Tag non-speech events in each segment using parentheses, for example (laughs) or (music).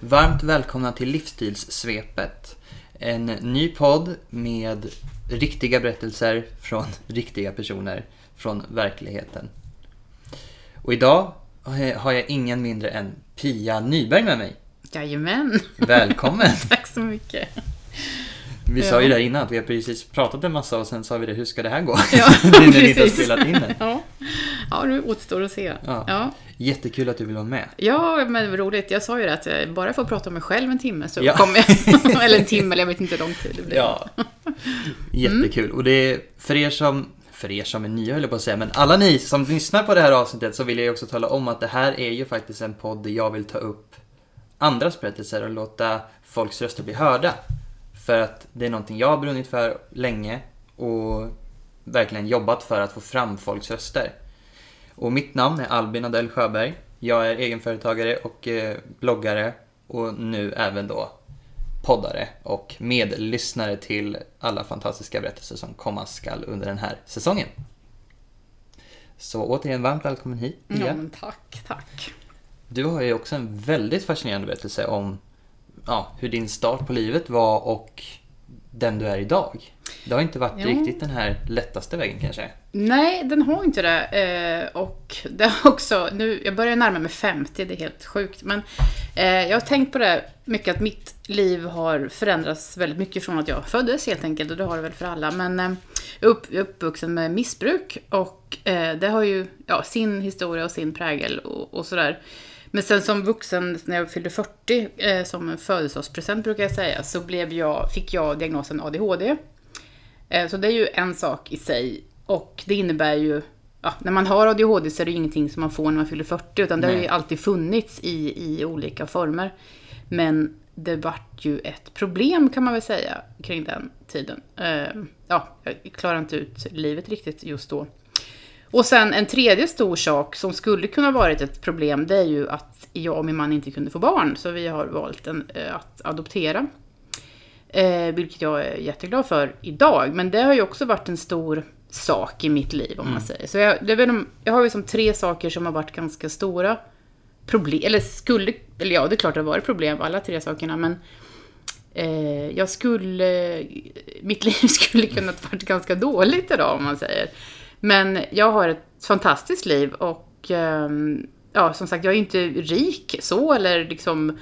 Varmt välkomna till Livsstilssvepet. En ny podd med riktiga berättelser från (laughs) riktiga personer från verkligheten. Och idag har jag ingen mindre än Pia Nyberg med mig. Jajamän. Välkommen! (laughs) Tack så mycket. Vi Ja. sa ju där innan att vi har precis pratat en massa och sen sa vi det, hur ska det här gå? Ja, (laughs) nu när vi inte har spelat in den. Ja. Ja, nu återstår att se. Ja. Ja. Ja. Jättekul att du vill vara med. men det var roligt. Jag sa ju det att jag bara får prata om mig själv en timme så Ja. kommer jag. (laughs) eller en timme, eller jag vet inte hur lång tid det blir. Ja. Jättekul. Och det är för er som, för er som är nya höll jag på att säga, men alla ni som lyssnar på det här avsnittet så vill jag också tala om att det här är ju faktiskt en podd där jag vill ta upp andras berättelser och låta folks röster bli hörda. För att det är någonting jag har brunnit för länge och verkligen jobbat för att få fram folks röster. Och mitt namn är Albin Adell Sjöberg. Jag är egenföretagare och eh, bloggare och nu även då poddare och medlyssnare till alla fantastiska berättelser som komma skall under den här säsongen. Så återigen varmt välkommen hit Ja, Pia. men tack, tack. Du har ju också en väldigt fascinerande berättelse om ja, hur din start på livet var och den du är idag. Det har inte varit Jo. riktigt den här lättaste vägen kanske. Nej, den har inte det. Eh, och det har också, nu, jag börjar närma mig 50, det är helt sjukt. Men eh, jag har tänkt på det mycket, att mitt liv har förändrats väldigt mycket från att jag föddes helt enkelt. Och det har det väl för alla. Men eh, jag är upp, uppvuxen med missbruk och det har ju ja, sin historia och sin prägel och, och sådär. Men sen som vuxen, när jag fyllde 40, eh, som en födelsedagspresent brukar jag säga, så blev jag, fick jag diagnosen ADHD. Eh, Så det är ju en sak i sig. Och det innebär ju, ja, när man har ADHD så är det ju ingenting som man får när man fyller 40, utan det har ju Nej. alltid funnits i, i olika former. Men det vart ju ett problem kan man väl säga kring den tiden. Eh, Ja, jag klarar inte ut livet riktigt just då. Och sen en tredje stor sak som skulle kunna varit ett problem, det är ju att jag och min man inte kunde få barn. Så vi har valt en, eh, att adoptera. Eh, vilket jag är jätteglad för idag. Men det har ju också varit en stor sak i mitt liv om man säger. Så jag, det jag har ju som tre saker som har varit ganska stora problem. Eller skulle, eller ja det är klart det har varit problem alla tre sakerna. Men eh, jag skulle, mitt (laughs) liv skulle kunna ha varit ganska dåligt idag om man säger. Men jag har ett fantastiskt liv och ehm, ja, som sagt, jag är inte rik så eller liksom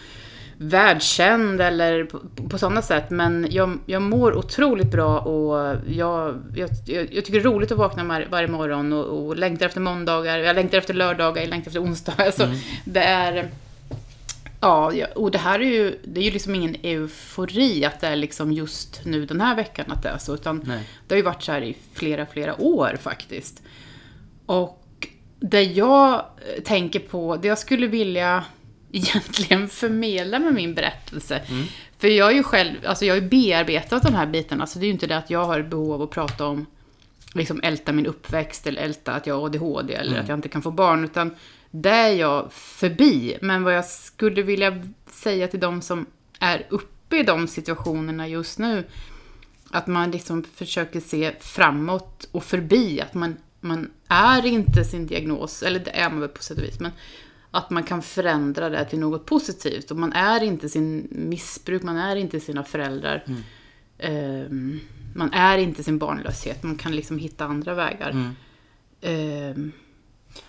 världskänd eller på, på sådana sätt. Men jag, jag mår otroligt bra och jag, jag, jag, tycker det är roligt att vakna var, varje morgon och, och längtar efter måndagar. Jag längtar efter lördagar, jag längtar efter onsdagar. Alltså, Det är... Ja, och det här är ju, det är ju liksom ingen eufori att det är liksom just nu den här veckan att det är så, utan Nej. det har ju varit så här i flera, flera år faktiskt. Och det jag tänker på, det jag skulle vilja (laughs) egentligen förmedla med min berättelse. För jag är ju själv, alltså jag har ju bearbetat de här bitarna, så det är ju inte det att jag har behov av att prata om, liksom älta min uppväxt eller älta att jag har ADHD eller att jag inte kan få barn, utan det är jag förbi. Men vad jag skulle vilja säga till de som är uppe i de situationerna just nu, att man liksom försöker se framåt och förbi. Att man, man är inte sin diagnos, eller det är man väl på sätt och vis, men att man kan förändra det till något positivt. Och man är inte sin missbruk, man är inte sina föräldrar. Ehm, man är inte sin barnlöshet, man kan liksom hitta andra vägar. Mm. Ehm,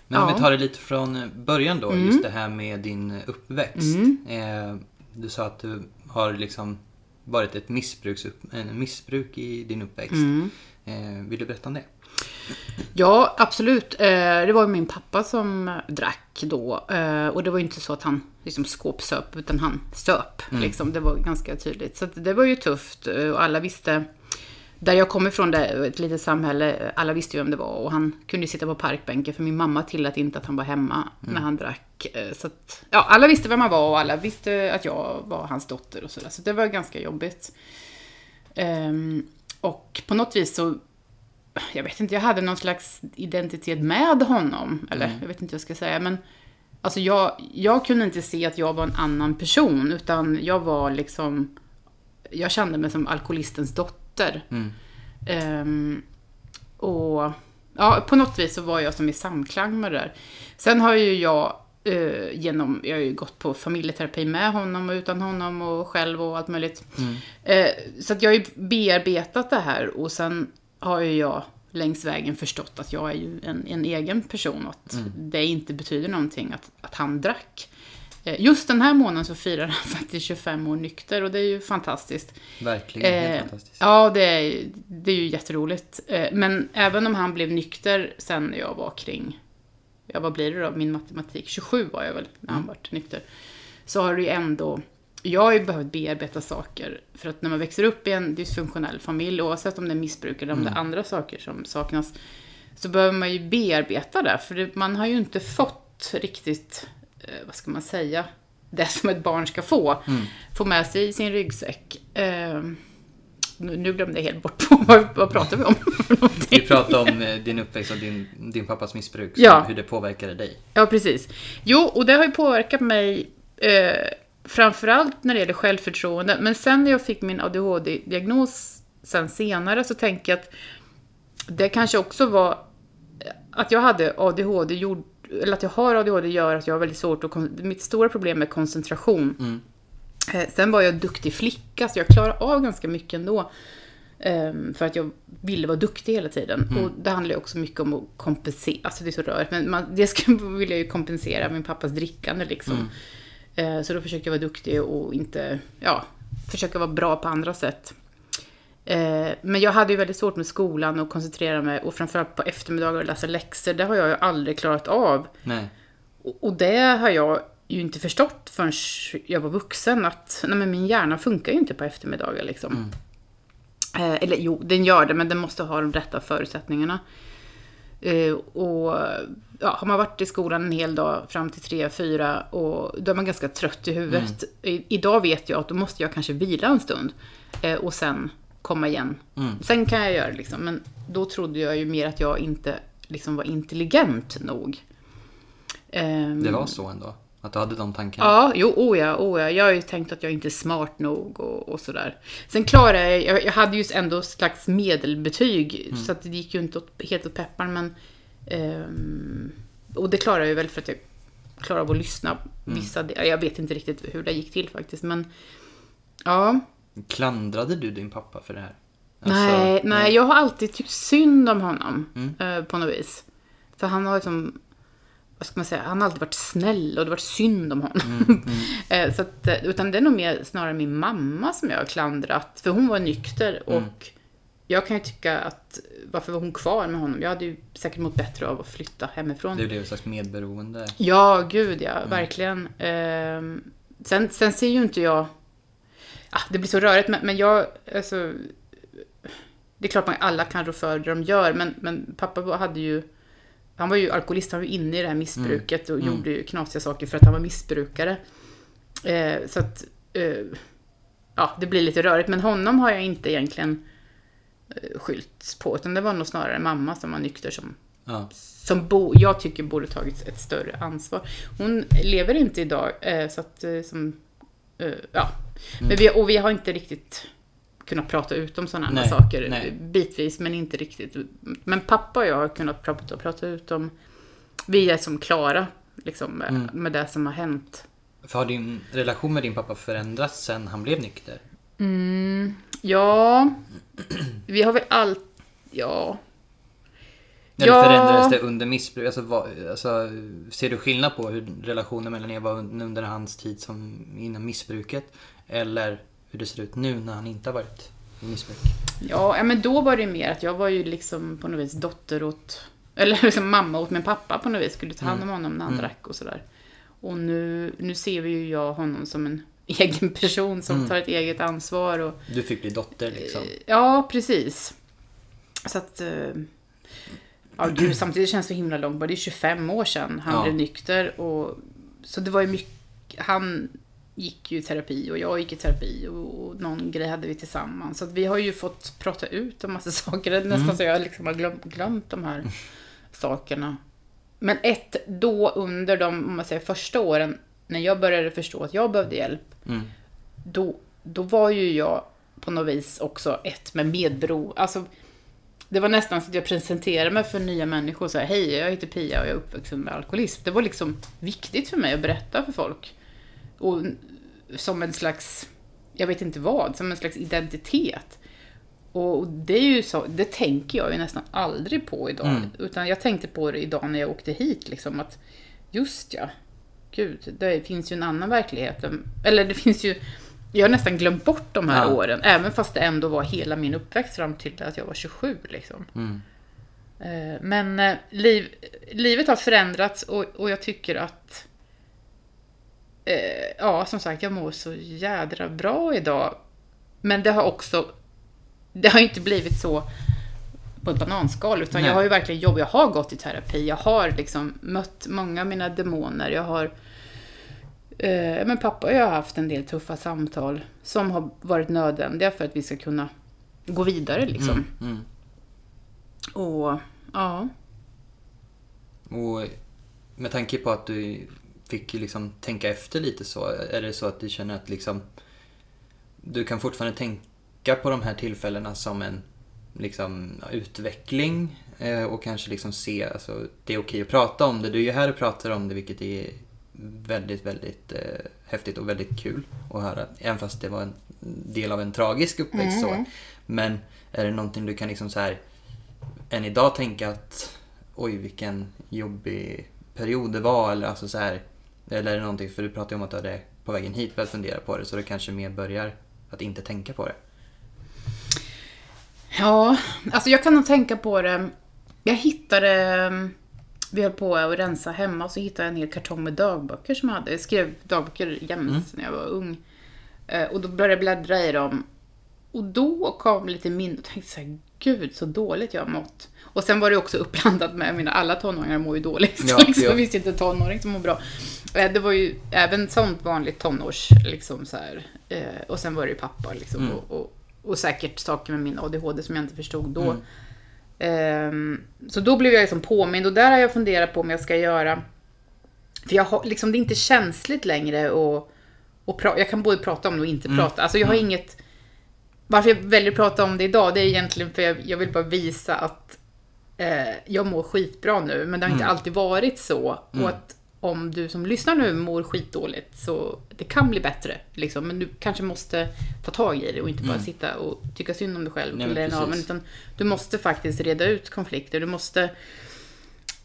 Men om Ja. vi tar det lite från början då, Mm. just det här med din uppväxt. Mm. Eh, du sa att du har liksom varit ett missbruks, en missbruk i din uppväxt. mm. Eh, vill du berätta om det? Ja, absolut. Eh, Det var min pappa som drack då. Och det var inte så att han liksom skåpsöp, utan han söp. Liksom. Det var ganska tydligt. Så det var ju tufft. Och alla visste... Där jag kommer ifrån, det, ett litet samhälle, alla visste ju vem det var. Och han kunde sitta på parkbänken, för min mamma tillät inte att han var hemma när han drack. Eh, Så att, ja, alla visste vem han var och alla visste att jag var hans dotter och sådär. Så det var ganska jobbigt. Ehm, och på något vis så jag vet inte, jag hade någon slags identitet med honom. Eller jag vet inte vad jag ska säga. Men alltså jag, jag kunde inte se att jag var en annan person. Utan jag var liksom... Jag kände mig som alkoholistens dotter. Mm. Ehm, och ja, på något vis så var jag som i samklang med det där. Sen har ju jag eh, genom, jag har ju gått på familjeterapi med honom och utan honom och själv och allt möjligt. Mm. Eh, så att jag har ju bearbetat det här och sen har ju jag längs vägen förstått att jag är ju en, en egen person och att Mm. det inte betyder någonting att, att han drack. Eh, Just den här månaden så firar han (laughs) faktiskt 25 år nykter och det är ju fantastiskt. Verkligen, helt Eh, fantastiskt. Ja, det är, det är ju jätteroligt. Eh, Men även om han blev nykter sen när jag var kring, ja vad blir det då, min matematik, 27 var jag väl när han vart nykter. Så har det ju ändå, jag har ju behövt bearbeta saker. För att när man växer upp i en dysfunktionell familj, oavsett om det är missbruk eller om det är andra saker som saknas, så behöver man ju bearbeta det. För det, man har ju inte fått riktigt, eh, vad ska man säga, det som ett barn ska få. Få med sig i sin ryggsäck. Eh, nu, nu glömde jag helt bort på (laughs) vad, vad pratar vi om. Vi pratade om eh, din uppväxt och din, din pappas missbruk, Ja. hur det påverkade dig. Ja, precis. Jo, och det har ju påverkat mig eh, framförallt när det gäller självförtroende. Men sen när jag fick min ADHD-diagnos sen senare så tänker jag att det kanske också var att jag hade ADHD gjord, eller att jag har ADHD gör att jag har väldigt svårt att, mitt stora problem är koncentration. Mm. Eh, Sen var jag duktig flicka, så jag klarade av ganska mycket ändå. Ehm, För att jag ville vara duktig hela tiden. Och det handlar ju också mycket om att kompensera. Alltså det är så rörigt, men man, det ska, (laughs) vill jag ju kompensera min pappas drickande liksom. Eh, Så då försökte jag vara duktig och inte, ja, försöka vara bra på andra sätt. Eh, Men jag hade ju väldigt svårt med skolan och koncentrera mig och framförallt på eftermiddagar och läsa läxor. Det har jag ju aldrig klarat av. Nej. Och det har jag ju inte förstått förrän jag var vuxen att nej men min hjärna funkar ju inte på eftermiddagar liksom. Eh, eller jo, den gör det, men den måste ha de rätta förutsättningarna. Eh, och ja, har man varit i skolan en hel dag fram till tre, fyra och då är man ganska trött i huvudet. I, idag vet jag att då måste jag kanske vila en stund eh, och sen komma igen. Mm. Sen kan jag göra det liksom, men då trodde jag ju mer att jag inte liksom var intelligent nog. Ehm, Det var så ändå? Att du hade de tankarna? Ja, jo, oh ja, oh ja. Jag har ju tänkt att jag inte är smart nog och, och sådär. Sen klarade jag, jag, jag hade ju ändå slags medelbetyg, så att det gick ju inte åt, helt åt pepparn, men... ehm, och det klarade jag ju väl för att jag klarade av att lyssna vissa delar. Jag vet inte riktigt hur det gick till faktiskt, men... Ja. Klandrade du din pappa för det här? Alltså, nej, nej, jag har alltid tyckt synd om honom Mm. eh, på något vis. För han har liksom, vad ska man säga, han har alltid varit snäll och det har varit synd om honom. Mm, (laughs) Eh, så att, eh, utan det är nog mer snarare min mamma som jag har klandrat. För hon var nykter Mm. och jag kan ju tycka att varför var hon kvar med honom? Jag hade ju säkert mått bättre av att flytta hemifrån. Det blev ett slags medberoende. Ja, gud ja, Mm. verkligen. Ehm, sen, sen ser ju inte jag... Ah, det blir så rörigt, men, men jag... Alltså, det är klart man alla kan rå för det de gör, men, men pappa hade ju... Han var ju alkoholist, han var ju inne i det här missbruket och Mm. gjorde ju knasiga saker för att han var missbrukare. Eh, så att... Eh, ja, det blir lite rörigt, men honom har jag inte egentligen eh, på, utan det var nog snarare mamma som var nykter som Ja. som bo, jag tycker borde tagit ett större ansvar. Hon lever inte idag, eh, så att eh, som, eh, ja. Mm. Men vi, och vi har inte riktigt kunnat prata ut om sådana här saker. nej. Bitvis, men inte riktigt. Men pappa och jag har kunnat prata, prata ut om, vi är som klara, liksom, med, Mm. med det som har hänt. För har din relation med din pappa förändrats sen han blev nykter? Mm, ja, vi har väl allt, ja. Eller Ja. förändrades det under missbruk? Alltså, vad, alltså, ser du skillnad på hur relationen mellan er var un- under hans tid som innan missbruket? Eller hur det ser ut nu när han inte har varit i missbruk? Ja, ja, men då var det mer att jag var ju liksom på något vis dotter åt, eller (laughs) liksom mamma åt min pappa på något vis, skulle ta hand om honom när han Mm. drack och sådär. Och nu, nu ser vi ju jag honom som en (laughs) egen person som Mm. tar ett eget ansvar och Du fick bli dotter liksom. Ja, precis. Så att... Ja, gud, samtidigt känns det så himla långt. bara. Det är 25 år sedan han Ja. blev nykter. Och, så det var ju mycket... Han gick ju i terapi och jag gick i terapi och, och någon grej hade vi tillsammans. Så vi har ju fått prata ut om massa (laughs) saker. Det är nästan Mm. så jag liksom har glömt, glömt de här sakerna. Men ett, då under de om man säger, första åren, när jag började förstå att jag behövde hjälp, Mm. då, då var ju jag på något vis också ett med medbero. Alltså, det var nästan så att jag presenterade mig för nya människor. Så här, Hej, jag heter Pia och jag är uppvuxen med alkoholism. Det var liksom viktigt för mig att berätta för folk. Och som en slags, jag vet inte vad, som en slags identitet. Och det är ju så, det tänker jag ju nästan aldrig på idag. Mm. Utan jag tänkte på det idag när jag åkte hit, liksom att just ja, gud, det finns ju en annan verklighet. Eller det finns ju, jag har nästan glömt bort de här Ja. åren, även fast det ändå var hela min uppväxt fram till att jag var 27. Liksom. Mm. Eh, Men eh, liv, livet har förändrats och, och jag tycker att eh, Ja, som sagt, jag mår så jädra bra idag. Men det har också Det har inte blivit så på ett bananskal, utan Nej. jag har ju verkligen jobbat. Jag har gått i terapi, jag har liksom mött många av mina demoner. Jag har Men pappa och jag har haft en del tuffa samtal som har varit nödvändiga för att vi ska kunna gå vidare liksom. Mm. Mm. Och ja. Och med tanke på att du fick liksom tänka efter lite så, är det så att du känner att liksom du kan fortfarande tänka på de här tillfällena som en liksom, utveckling eh, och kanske liksom se, alltså det är okej att prata om det. Du är ju här och pratar om det vilket är väldigt, väldigt eh, häftigt och väldigt kul att höra. Även fast det var en del av en tragisk uppväxt så. Men är det någonting du kan liksom så här än idag tänka att oj vilken jobbig period det var eller alltså så här eller är det någonting, för du pratade ju om att du hade på vägen hit börjat fundera på det så du kanske mer börjar att inte tänka på det. Ja, alltså jag kan nog tänka på det. Jag hittade, vi höll på att rensa hemma och så hittade jag en hel kartong med dagböcker som jag hade. Jag skrev dagböcker jämt när jag var ung. Eh, Och då började jag bläddra i dem. Och då kom lite minne och tänkte så här, gud så dåligt jag har mått. Och sen var det också uppblandat med, mina alla tonåringar mår ju dåligt. Ja, (laughs) liksom, ja. det finns inte en tonåring som mår bra. Eh, Det var ju även sånt vanligt tonårs, liksom så här. Eh, Och sen var det ju pappa liksom. Mm. Och, och, och säkert saker med min ADHD som jag inte förstod då. Mm. Ehm, så då blev jag liksom påmind och där har jag funderat på om jag ska göra... För jag har, liksom, det är inte känsligt längre och, och pra, Jag kan både prata om det och inte Mm. prata. Alltså jag har Mm. inget... Varför jag väljer att prata om det idag, det är egentligen för jag, jag vill bara visa att eh, jag mår skitbra nu, men det har inte Mm. alltid varit så. Mm. Och att om du som lyssnar nu mår skitdåligt så det kan bli bättre. Liksom, men du kanske måste ta tag i det och inte bara Mm. sitta och tycka synd om dig själv. Nej, men av, men utan du måste faktiskt reda ut konflikter. Du måste,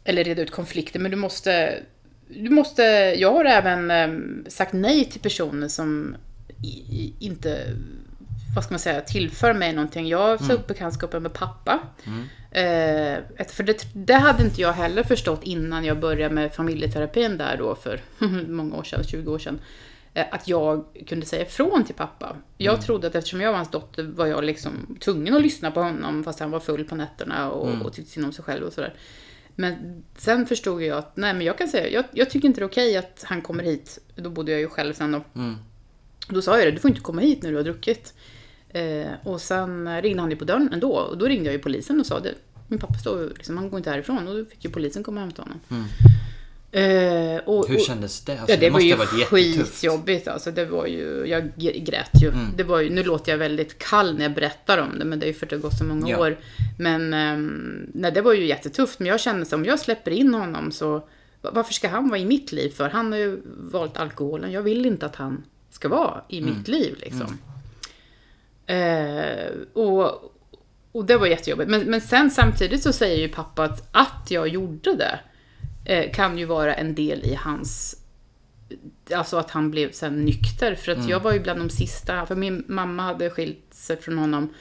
eller reda ut konflikter, men du måste, du måste jag har även em, sagt nej till personer som i, i, inte, vad ska man säga, tillför mig någonting. Jag sa Mm. upp bekantskapen med pappa. Mm. Eh, för det, det hade inte jag heller förstått innan jag började med familjeterapin där då för (laughs) många år sedan, 20 år sedan. eh, Att jag kunde säga ifrån till pappa. Jag Mm. trodde att eftersom jag var hans dotter var jag liksom tvungen att lyssna på honom fast han var full på nätterna och, Mm. och tyckte synd om sig själv och sådär. Men sen förstod jag att nej men jag kan säga, jag, jag tycker inte det är okej att han kommer hit. Då bodde jag ju själv sen då. Mm. Då sa jag det, du får inte komma hit när du har druckit. Eh, och sen ringde han ju på dörren ändå. Och då ringde jag ju polisen och sa det. Min pappa står liksom, han går inte härifrån. Och då fick ju polisen komma och hämta honom. Mm. Eh, och, Hur kändes det? Alltså, ja, det, var måste ju ha varit jättetufft. skitjobbigt alltså. Det var ju, jag grät ju. Mm. Det var ju. Nu låter jag väldigt kall när jag berättar om det. Men det är ju för att det har gått så många Ja. år. Men ehm, nej, det var ju jättetufft. Men jag kände att om jag släpper in honom så va- varför ska han vara i mitt liv för? Han har ju valt alkoholen. Jag vill inte att han ska vara i Mm. mitt liv liksom. Eh, och, och det var jättejobbigt. Men, men sen samtidigt så säger ju pappa att, att jag gjorde det eh, kan ju vara en del i hans... Alltså att han blev sen nykter. För att Mm. jag var ju bland de sista. För min mamma hade skilt sig från honom.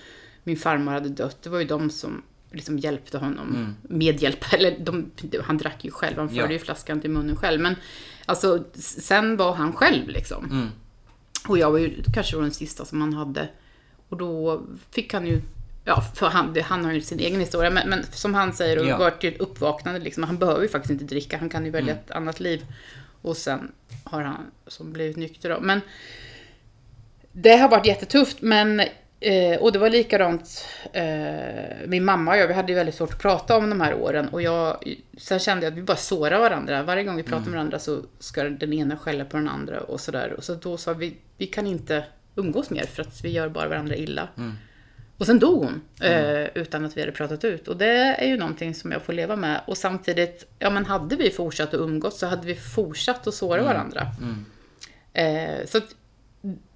Min farmor hade dött. Det var ju de som liksom hjälpte honom. Mm. Medhjälp. (laughs) Eller de, han drack ju själv. Han förde Ja. ju flaskan till munnen själv. Men alltså, sen var han själv liksom. Mm. Och jag var ju kanske var den sista som han hade. Och då fick han ju, ja, för han, han har ju sin egen historia, men, men som han säger, och Ja. vart ju ett uppvaknande liksom. Han behöver ju faktiskt inte dricka, han kan ju välja Mm. ett annat liv. Och sen har han som blivit nykter då. Men det har varit jättetufft, men Eh, och det var likadant, eh, min mamma och jag, vi hade ju väldigt svårt att prata om de här åren. Och jag, sen kände jag att vi bara sårar varandra. Varje gång vi pratar med varandra så ska den ena skälla på den andra och sådär. Och så då sa vi, vi kan inte umgås mer för att vi gör bara varandra illa. Mm. Och sen dog hon, eh, utan att vi hade pratat ut. Och det är ju någonting som jag får leva med. Och samtidigt, ja men hade vi fortsatt att umgås så hade vi fortsatt att såra varandra. Eh, så att,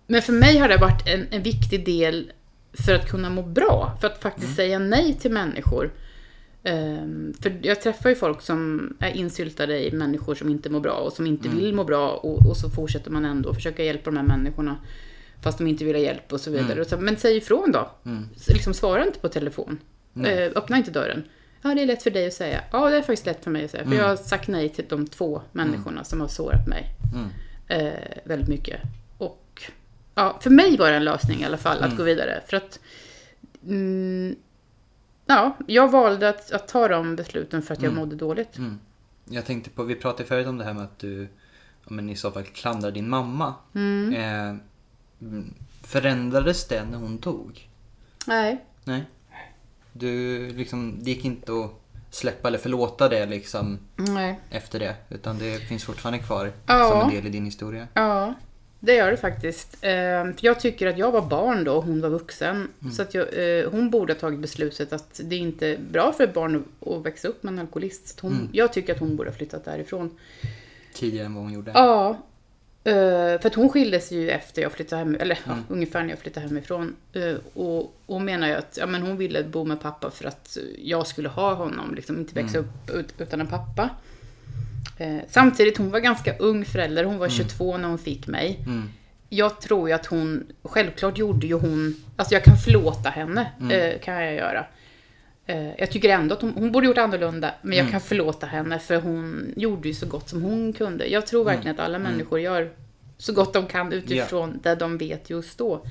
men för mig har det varit en, en viktig del för att kunna må bra. För att faktiskt säga nej till människor. Ehm, för jag träffar ju folk som är insyltade i människor som inte mår bra och som inte vill må bra och, och så fortsätter man ändå försöka hjälpa de här människorna fast de inte vill ha hjälp och så vidare. Och så, men säg ifrån då. Så Liksom, svara inte på telefon. Eh, öppna inte dörren. Ja, det är lätt för dig att säga. Ja, det är faktiskt lätt för mig att säga. För jag har sagt nej till de två människorna som har sårat mig eh, väldigt mycket. Och ja, för mig var det en lösning i alla fall att gå vidare. För att mm, Ja, jag valde att, att ta de besluten för att jag mådde dåligt. Jag tänkte på, vi pratade förut om det här med att du men i så fall klandrar din mamma. Mm. Eh, mm, förändrades det när hon dog? Nej. Nej. Du liksom, det gick inte att släppa eller förlåta det liksom Nej. efter det. Utan det finns fortfarande kvar Ja. som en del i din historia. Ja, det gör det faktiskt. Eh, för jag tycker att jag var barn då och hon var vuxen. Så att jag, eh, hon borde ha tagit beslutet att det inte är bra för ett barn att, växa upp med en alkoholist. Hon, Jag tycker att hon borde ha flyttat därifrån. Tidigare än vad hon gjorde. Ja, för att hon skildes ju efter jag flyttade hem, eller ja, ungefär när jag flyttade hemifrån. Eh, och hon menar ju att ja, men hon ville bo med pappa för att jag skulle ha honom, liksom inte växa upp ut, utan en pappa. Eh, samtidigt, hon var ganska ung förälder, hon var 22 när hon fick mig. Mm. Jag tror ju att hon, självklart gjorde ju hon, alltså jag kan förlåta henne, eh, kan jag göra. Eh, jag tycker ändå att hon, hon borde gjort annorlunda, men jag kan förlåta henne för hon gjorde ju så gott som hon kunde. Jag tror verkligen att alla människor gör så gott de kan utifrån det de vet just då.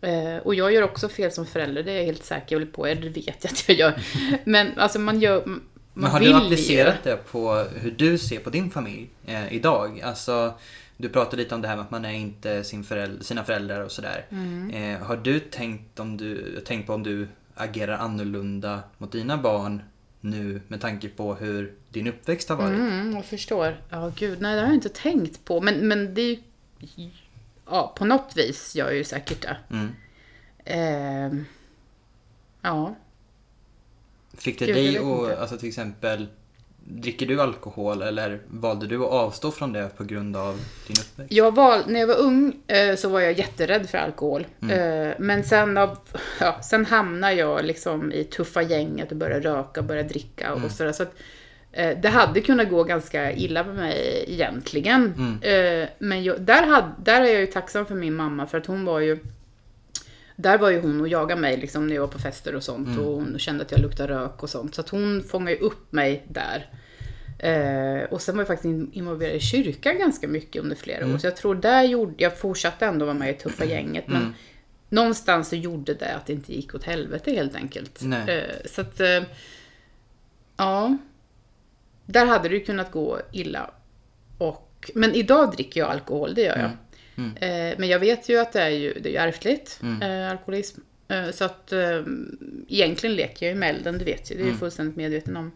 Eh, och jag gör också fel som förälder, det är jag helt säker på, eller det vet jag att jag gör. (laughs) Men alltså man gör, man Men har vill du applicerat det på hur du ser på din familj eh, idag? Alltså, du pratade lite om det här med att man är inte sin föräldrar, sina föräldrar och sådär. Mm. Eh, har du tänkt, om du tänkt på om du agerar annorlunda mot dina barn nu med tanke på hur din uppväxt har varit? Mm, jag förstår. Ja, gud, nej det har jag inte tänkt på. Men, men det är ju... Ja, på något vis gör jag ju säkert det. Mm. Ehm, ja. Fick det Gud, dig att, alltså till exempel, dricker du alkohol eller valde du att avstå från det på grund av din uppväxt? Jag var, när jag var ung eh, så var jag jätterädd för alkohol. Eh, men sen, av, ja, sen hamnade jag liksom i tuffa gänget och började röka och började dricka och sådär. Så att, eh, det hade kunnat gå ganska illa med mig egentligen. Eh, men jag, där, hade, där är jag ju tacksam för min mamma för att hon var ju där var ju hon och jagade mig liksom, när jag var på fester och sånt och hon kände att jag luktade rök och sånt. Så att hon fångade ju upp mig där. Eh, och sen var jag faktiskt in- involverad i kyrkan ganska mycket under flera år. Så jag tror där gjorde, jag fortsatte ändå vara med i tuffa gänget. Men någonstans så gjorde det att det inte gick åt helvete helt enkelt. Eh, så att, eh, ja. Där hade det ju kunnat gå illa. Och, men idag dricker jag alkohol, det gör jag. Eh, men jag vet ju att det är ju, det är ärftligt, eh, alkoholism. Eh, så att eh, egentligen leker jag ju med elden, det vet jag. Det är jag fullständigt medveten om.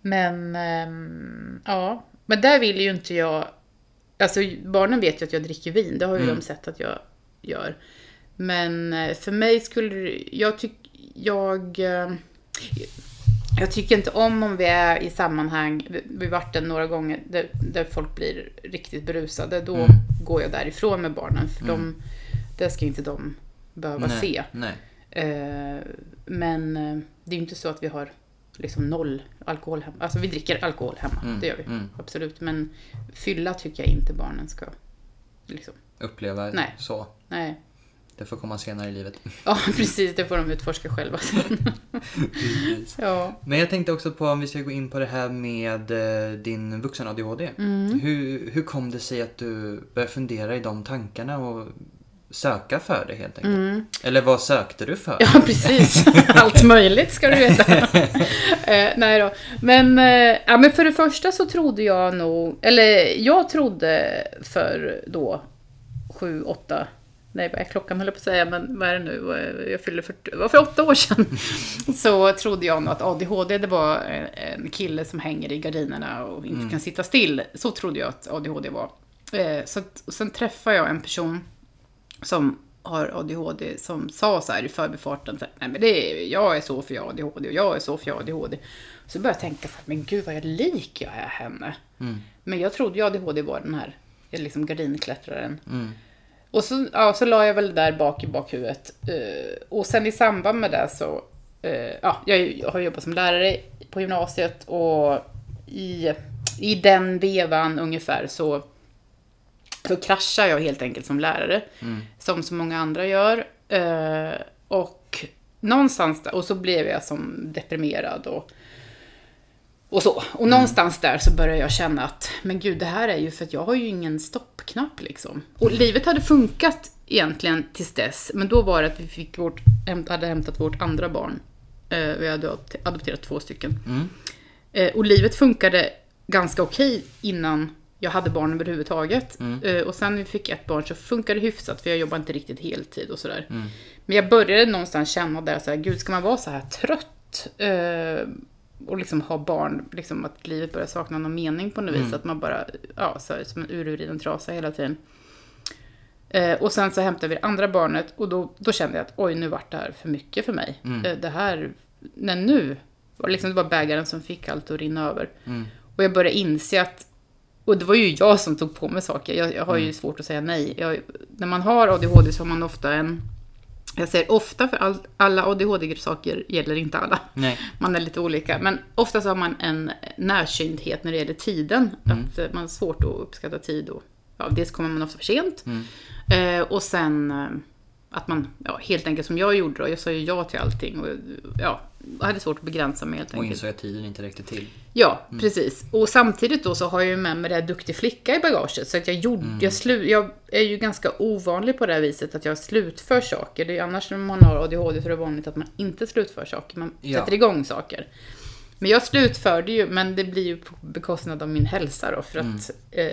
Men ehm, ja, men där vill ju inte jag... Alltså barnen vet ju att jag dricker vin, det har ju de sett att jag gör. Men eh, för mig skulle jag tycker, jag... Jag tycker inte om om vi är i sammanhang, vi- har varit där några gånger, där, där folk blir riktigt berusade. Då går jag därifrån med barnen, för de, det ska inte de behöva nej, se. Nej. Eh, men eh, det är ju inte så att vi har liksom noll alkohol hemma. Alltså vi dricker alkohol hemma, Mm, det gör vi. mm. Absolut. Men fylla tycker jag inte barnen ska. Liksom. Uppleva Nej. så. Nej. Det får komma senare i livet. (laughs) Ja, precis. Det får de utforska själva sen. (laughs) ja. Men jag tänkte också på om vi ska gå in på det här med eh, din vuxen-ADHD. Mm. Hur, hur kom det sig att du började fundera i de tankarna och söka för det helt enkelt? Eller vad sökte du för? Mm. (laughs) Ja, precis. Allt möjligt ska du veta. eh, nej då. Men, eh, ja, men för det första så trodde jag nog, eller jag trodde för då sju, åtta, nej vad är klockan höll jag på att säga, men vad är det nu? Jag fyllde 40, det var för åtta år sedan. (laughs) så trodde jag nog att ADHD det var en- kille som hänger i gardinerna och inte kan sitta still. Så trodde jag att ADHD var. Eh, så att, och sen träffade jag en person som har ADHD som sa så här i förbifarten, så här, nej men det är, jag är så för jag har ADHD och jag är så för jag har ADHD. Så började jag tänka så här, men gud vad jag lik jag är henne. Mm. Men jag trodde ju ADHD var den här liksom gardinklättraren. Mm. Och så, ja, så la jag väl det där bak i bakhuvudet. Eh, och sen i samband med det så, eh, ja, jag har jobbat som lärare på gymnasiet och i, i den vevan ungefär så, så kraschar jag helt enkelt som lärare. Mm. Som så många andra gör. Eh, och någonstans där, och så blev jag som deprimerad och och så. Och någonstans där så började jag känna att, men gud, det här är ju för att jag har ju ingen stoppknapp liksom. Och livet hade funkat egentligen tills dess, men då var det att vi fick vårt, hade hämtat vårt andra barn. Eh, vi hade adop- adopterat två stycken. Mm. Eh, och livet funkade ganska okej innan jag hade barn överhuvudtaget. Mm. Eh, och sen när vi fick ett barn så funkade det hyfsat, för jag jobbade inte riktigt heltid och sådär. Mm. Men jag började någonstans känna där så här, gud ska man vara så här trött eh, och liksom ha barn, liksom att livet börjar sakna någon mening på något vis, Mm. att man bara, ja, så här, som en urvriden trasa hela tiden. Eh, och sen så hämtade vi det andra barnet och då, då kände jag att oj, nu vart det här för mycket för mig. Mm. Eh, det här, nej nu, var liksom, det var bägaren som fick allt att rinna över. Mm. Och jag började inse att, och det var ju jag som tog på mig saker, jag, jag har ju Mm. svårt att säga nej. Jag, när man har ADHD så har man ofta en, jag säger ofta för all, alla ADHD-saker gäller inte alla, Nej. man är lite olika, men ofta så har man en närsynthet när det gäller tiden, Mm. att man har svårt att uppskatta tid och ja, dels kommer man ofta för sent, Mm. eh, och sen eh, att man, ja, helt enkelt som jag gjorde då, jag sa ju ja till allting och ja, jag hade svårt att begränsa mig helt Och enkelt. insåg att tiden inte räckte till. Ja, precis. Och samtidigt då så har jag ju med mig det här duktig flicka i bagaget. Så att jag, gjorde, jag, slu, jag är ju ganska ovanlig på det här viset att jag slutför saker. Det är ju annars när man har ADHD så är det vanligt att man inte slutför saker. Man Ja. sätter igång saker. Men jag slutförde ju, men det blir ju på bekostnad av min hälsa då. För att eh,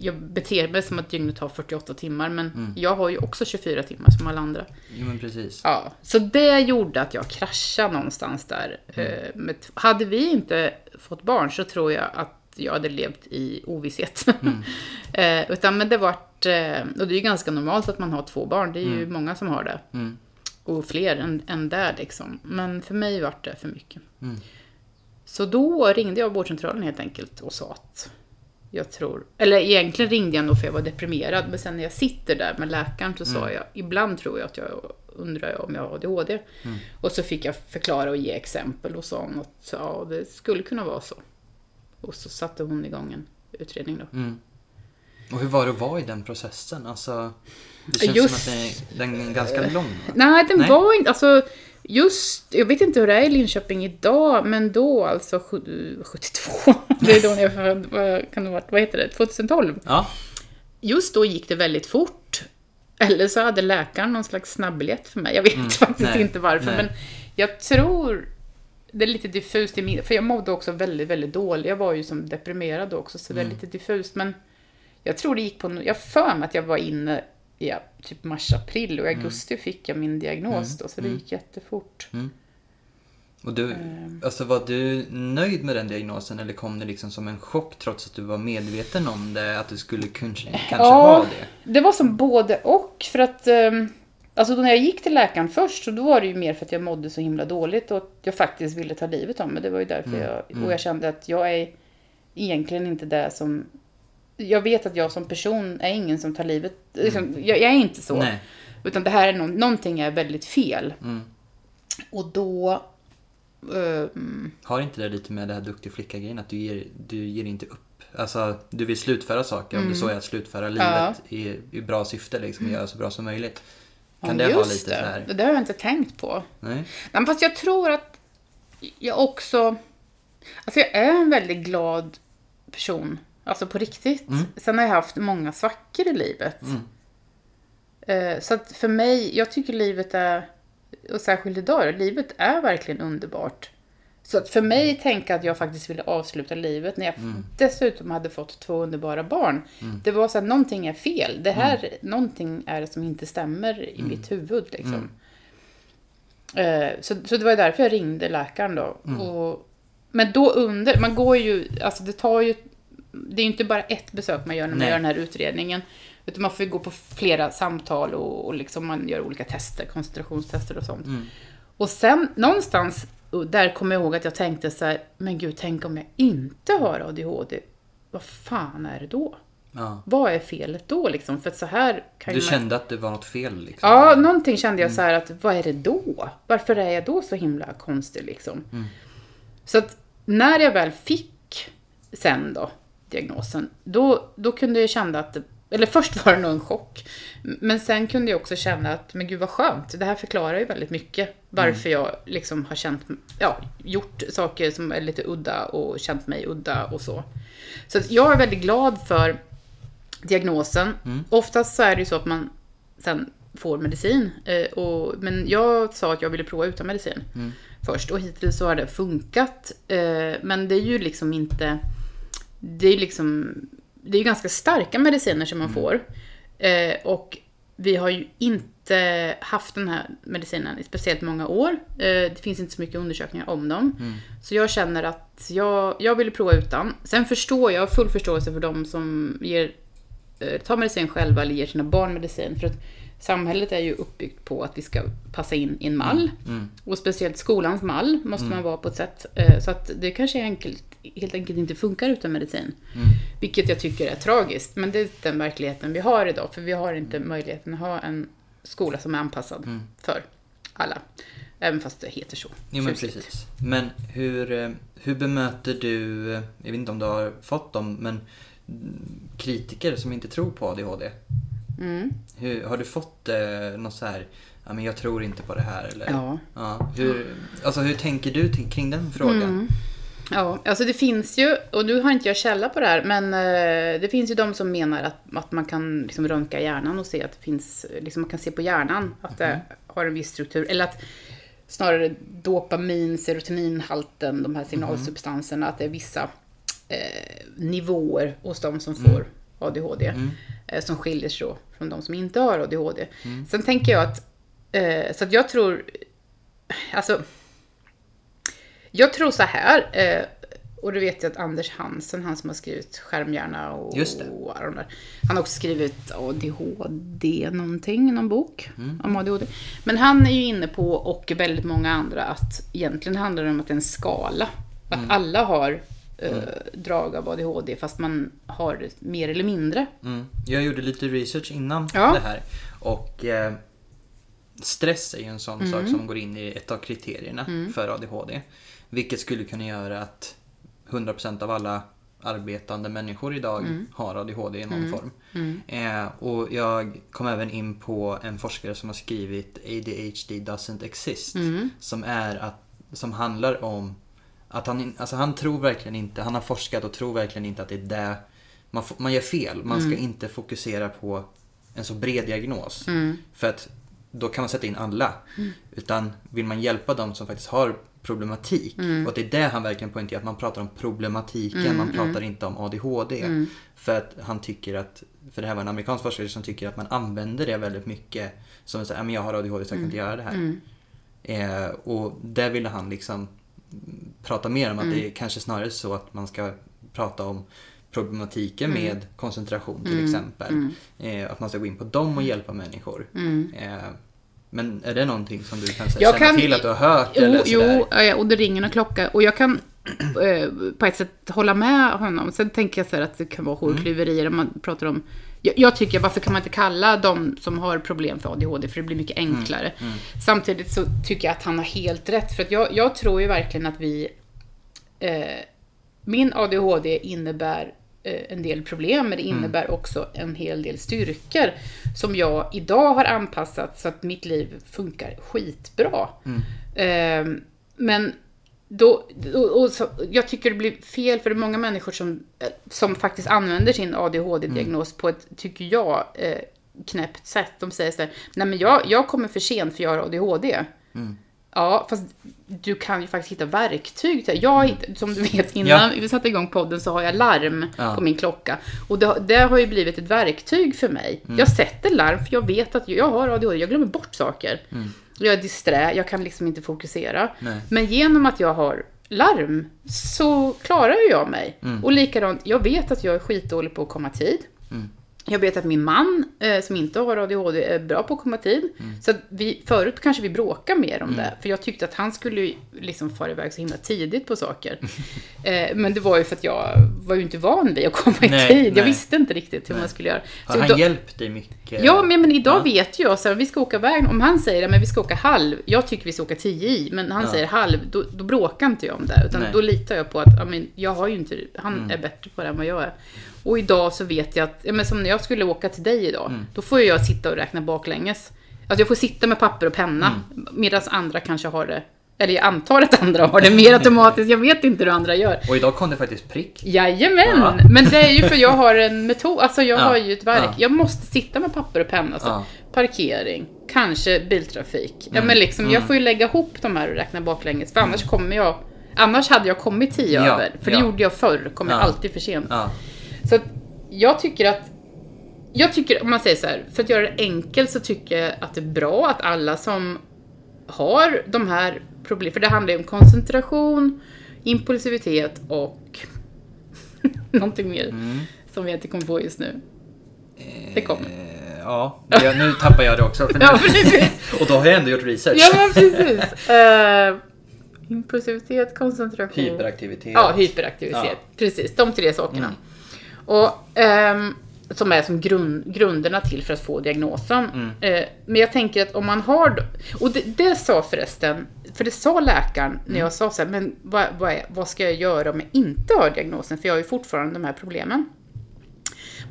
jag beter mig som att dygnet har 48 timmar. Men jag har ju också 24 timmar som alla andra. Jo men precis. Ja, så det gjorde att jag kraschade någonstans där. Eh, med, hade vi inte fått barn så tror jag att jag hade levt i ovisshet. (laughs) eh, utan men det vart, eh, och det är ju ganska normalt att man har två barn, det är ju många som har det. Mm. Och fler än, än där liksom. Men för mig vart det för mycket. Mm. Så då ringde jag vårdcentralen helt enkelt och sa att jag tror, eller egentligen ringde jag nog för jag var deprimerad, men sen när jag sitter där med läkaren så sa jag, ibland tror jag att jag undrar om jag har ADHD. Och så fick jag förklara och ge exempel och sa att ja, det skulle kunna vara så. Och så satte hon igång en utredning då. Mm. Och hur var det att vara i den processen? Alltså, det känns Just- som att den är, den är ganska lång. va? Nej, den Nej. var inte, alltså just, jag vet inte hur det är i Linköping idag, men då alltså sju- 72, (laughs) det är då när jag vad kan det varit, vad heter det, 2012. Ja. Just då gick det väldigt fort. Eller så hade läkaren någon slags snabbbiljett för mig. Jag vet (laughs) faktiskt Mm. nej, inte varför. nej. Men jag tror, det är lite diffust i min... För jag mådde också väldigt, väldigt dåligt. Jag var ju som deprimerad också, så det är Mm. lite diffust. Men jag tror det gick på... Jag för mig att jag var inne ja, typ mars-april och i Mm. augusti fick jag min diagnos då, så det gick jättefort. Och du, Ehm. alltså var du nöjd med den diagnosen eller kom det liksom som en chock trots att du var medveten om det? Att du skulle kanske, kanske Ja. ha det? Det var som både och. För att ehm, alltså då när jag gick till läkaren först, så då var det ju mer för att jag mådde så himla dåligt och att jag faktiskt ville ta livet av mig. Det var ju därför jag... Och jag kände att jag är egentligen inte det som... Jag vet att jag som person är ingen som tar livet... Liksom, jag, jag är inte så. Nej. Utan det här är nå- någonting är väldigt fel. Mm. Och då... ehm, Har inte det lite med det här duktig flicka-grejen att du ger, du ger inte upp? Alltså, du vill slutföra saker om det så är att slutföra livet i, i bra syfte liksom, och göra så bra som möjligt. Kan ja, det just lite så här? det. Det har jag inte tänkt på. Nej? Nej, men fast jag tror att jag också... Alltså jag är en väldigt glad person. Alltså på riktigt. Sen har jag haft många svackor i livet. Eh, Så att för mig, jag tycker livet är, och särskilt idag, livet är verkligen underbart. Så att för mig tänka att jag faktiskt ville avsluta livet när jag dessutom hade fått två underbara barn. Det var så att någonting är fel. Det här, någonting är det som inte stämmer i mitt huvud liksom. Eh, Så, så det var därför jag ringde läkaren då. Och, men då under, man går ju, alltså det tar ju det är ju inte bara ett besök man gör när man Nej. gör den här utredningen. Utan man får ju gå på flera samtal och, och liksom man gör olika tester, koncentrationstester och sånt. Mm. Och sen någonstans, där kommer jag ihåg att jag tänkte så här, men gud, tänk om jag inte har ADHD. Vad fan är det då? Ja. Vad är felet då liksom? För så här kan Du man... kände att det var något fel liksom? Ja, någonting kände jag så här att, vad är det då? Varför är jag då så himla konstig liksom? Så att när jag väl fick sen då diagnosen, då, då kunde jag känna att, eller först var det nog en chock, men sen kunde jag också känna att, men gud vad skönt, det här förklarar ju väldigt mycket varför jag liksom har känt, ja, gjort saker som är lite udda och känt mig udda och så. Så jag är väldigt glad för diagnosen. Oftast så är det ju så att man sen får medicin. Eh, och, men jag sa att jag ville prova utan medicin först och hittills så har det funkat. Eh, men det är ju liksom inte... Det är liksom... Det är ganska starka mediciner som man får. Eh, och vi har ju inte haft den här medicinen i speciellt många år. Eh, det finns inte så mycket undersökningar om dem. Så jag känner att jag, jag vill prova utan. Sen förstår jag, full förståelse för de som ger, eh, tar medicin själva eller ger sina barn medicin. För att samhället är ju uppbyggt på att vi ska passa in i en mall. Och speciellt skolans mall måste man vara på ett sätt. eh, Så att det kanske är enkelt, helt enkelt inte funkar utan medicin. Vilket jag tycker är tragiskt. Men det är den verkligheten vi har idag. För vi har inte möjligheten att ha en skola som är anpassad för alla. Även fast det heter så. Jo men Tjusigt. precis. Men hur, eh, hur bemöter du, eh, jag vet inte om du har fått dem, men mm, kritiker som inte tror på ADHD? Mm. Hur, har du fått eh, något så här, ja men jag tror inte på det här eller? Ja. ja hur, alltså hur tänker du kring den frågan? Mm. Ja, alltså det finns ju, och nu har inte jag källa på det här, men eh, det finns ju de som menar att, att man kan liksom röntga hjärnan och se att det finns, liksom man kan se på hjärnan att det har en viss struktur. Eller att snarare dopamin, serotoninhalten, de här signalsubstanserna, att det är vissa eh, nivåer hos de som får ADHD. Eh, som skiljer sig från de som inte har ADHD. Sen tänker jag att, eh, så att jag tror, alltså jag tror så här, eh, och det vet jag att Anders Hansen, han som har skrivit Skärmhjärna och, Just det. och där, han har också skrivit ADHD någonting, någon bok om ADHD. Men han är ju inne på, och väldigt många andra, att egentligen handlar det om att det är en skala. Att alla har eh, drag av ADHD, fast man har mer eller mindre. Mm. Jag gjorde lite research innan Ja. det här. Och eh, stress är ju en sån Mm. sak som går in i ett av kriterierna för ADHD. Vilket skulle kunna göra att 100% av alla arbetande människor idag Mm. har ADHD i någon form. Eh, och jag kom även in på en forskare som har skrivit ADHD doesn't exist. Mm. Som är att, som handlar om att han, alltså han tror verkligen inte, han har forskat och tror verkligen inte att det är det man, man gör fel. Man ska inte fokusera på en så bred diagnos. För att då kan man sätta in alla. Utan vill man hjälpa dem som faktiskt har problematik. Och det är det han verkligen poängterar, att man pratar om problematiken, man pratar inte om ADHD. För att han tycker att, för det här var en amerikansk forskare som tycker att man använder det väldigt mycket. Som säger, men jag har ADHD så jag kan inte göra det här. Eh, och där ville han liksom prata mer om att det är kanske snarare så att man ska prata om problematiken med koncentration till exempel. Eh, att man ska gå in på dem och hjälpa människor. Eh, men är det någonting som du kan säga, Jag känna kan- till att du har hört? Jo, eller sådär? jo och det ringer en klocka. Och jag kan (clears throat) eh, på ett sätt hålla med honom. Sen tänker jag så här att det kan vara hårklyverier om man pratar om... Jag, jag tycker, varför kan man inte kalla de som har problem för ADHD, för det blir mycket enklare. Samtidigt så tycker jag att han har helt rätt, för att jag, jag tror ju verkligen att vi... Eh, min ADHD innebär en del problem, men det innebär också en hel del styrkor som jag idag har anpassat så att mitt liv funkar skitbra. Eh, men då, och, och så, jag tycker det blir fel för det är många människor som, eh, som faktiskt använder sin ADHD-diagnos på ett, tycker jag, eh, knäppt sätt. De säger så här, nej men jag, jag kommer för sent för jag har ADHD. Ja, fast du kan ju faktiskt hitta verktyg till Jag som du vet, innan Ja. vi satte igång podden så har jag larm Ja. på min klocka. Och det, det har ju blivit ett verktyg för mig. Jag sätter larm för jag vet att jag har ADHD, jag glömmer bort saker. Jag är disträ, jag kan liksom inte fokusera. Nej. Men genom att jag har larm så klarar jag mig. Mm. Och likadant, jag vet att jag är skitdålig på att komma tid. Mm. Jag vet att min man, eh, som inte har ADHD, är bra på att komma tid. Så att vi, förut kanske vi bråkade mer om det. För jag tyckte att han skulle liksom fara iväg så himla tidigt på saker. (laughs) eh, men det var ju för att jag var ju inte van vid att komma i Nej, tid. Jag nej. visste inte riktigt hur man skulle göra. Har Så han då- hjälpt dig mycket? Ja, men, men idag Ja. vet jag så här, vi ska åka iväg. Om han säger att vi ska åka halv, jag tycker vi ska åka tio i, men han Ja. säger halv, då, då bråkar inte jag om det. Utan Nej. Mm. då litar jag på att ja, men, jag har ju inte, han är bättre på det än vad jag är. Och idag så vet jag att, ja, men som när jag skulle åka till dig idag, Mm. då får jag sitta och räkna baklänges. Alltså jag får sitta med papper och penna, Mm. medan andra kanske har det, eller jag antar att andra har det mer automatiskt, jag vet inte hur andra gör. Och idag kom det faktiskt prick. Jajamän! Ja. Men det är ju för jag har en metod, alltså jag Ja. har ju ett verk. Ja. Jag måste sitta med papper och penna. Så Ja. Parkering, kanske biltrafik. Ja Mm. men liksom, jag får ju lägga ihop de här och räkna baklänges. För annars kommer jag, annars hade jag kommit tio Ja. över. För det Ja. gjorde jag förr, kom jag Ja. alltid för sent. Så att jag tycker att jag tycker, om man säger så här, för att göra det enkelt så tycker jag att det är bra att alla som har de här problemen, för det handlar ju om koncentration, impulsivitet och (laughs) någonting mer Mm. som jag inte kommer på just nu. Det kommer. Eh, Ja, det, nu tappar jag det också. För (laughs) nu, Ja, precis. (laughs) och då har jag ändå gjort research. Ja, men precis. Uh, impulsivitet, koncentration. Hyperaktivitet. Ja, hyperaktivitet. Ja. Precis, de tre sakerna. Mm. Och ehm, som är som grund, grunderna till för att få diagnosen. Mm. Eh, men jag tänker att om man har... Och det, det sa förresten, för det sa läkaren när Mm. jag sa så här, men vad, vad, är, vad ska jag göra om jag inte har diagnosen? För jag har ju fortfarande de här problemen.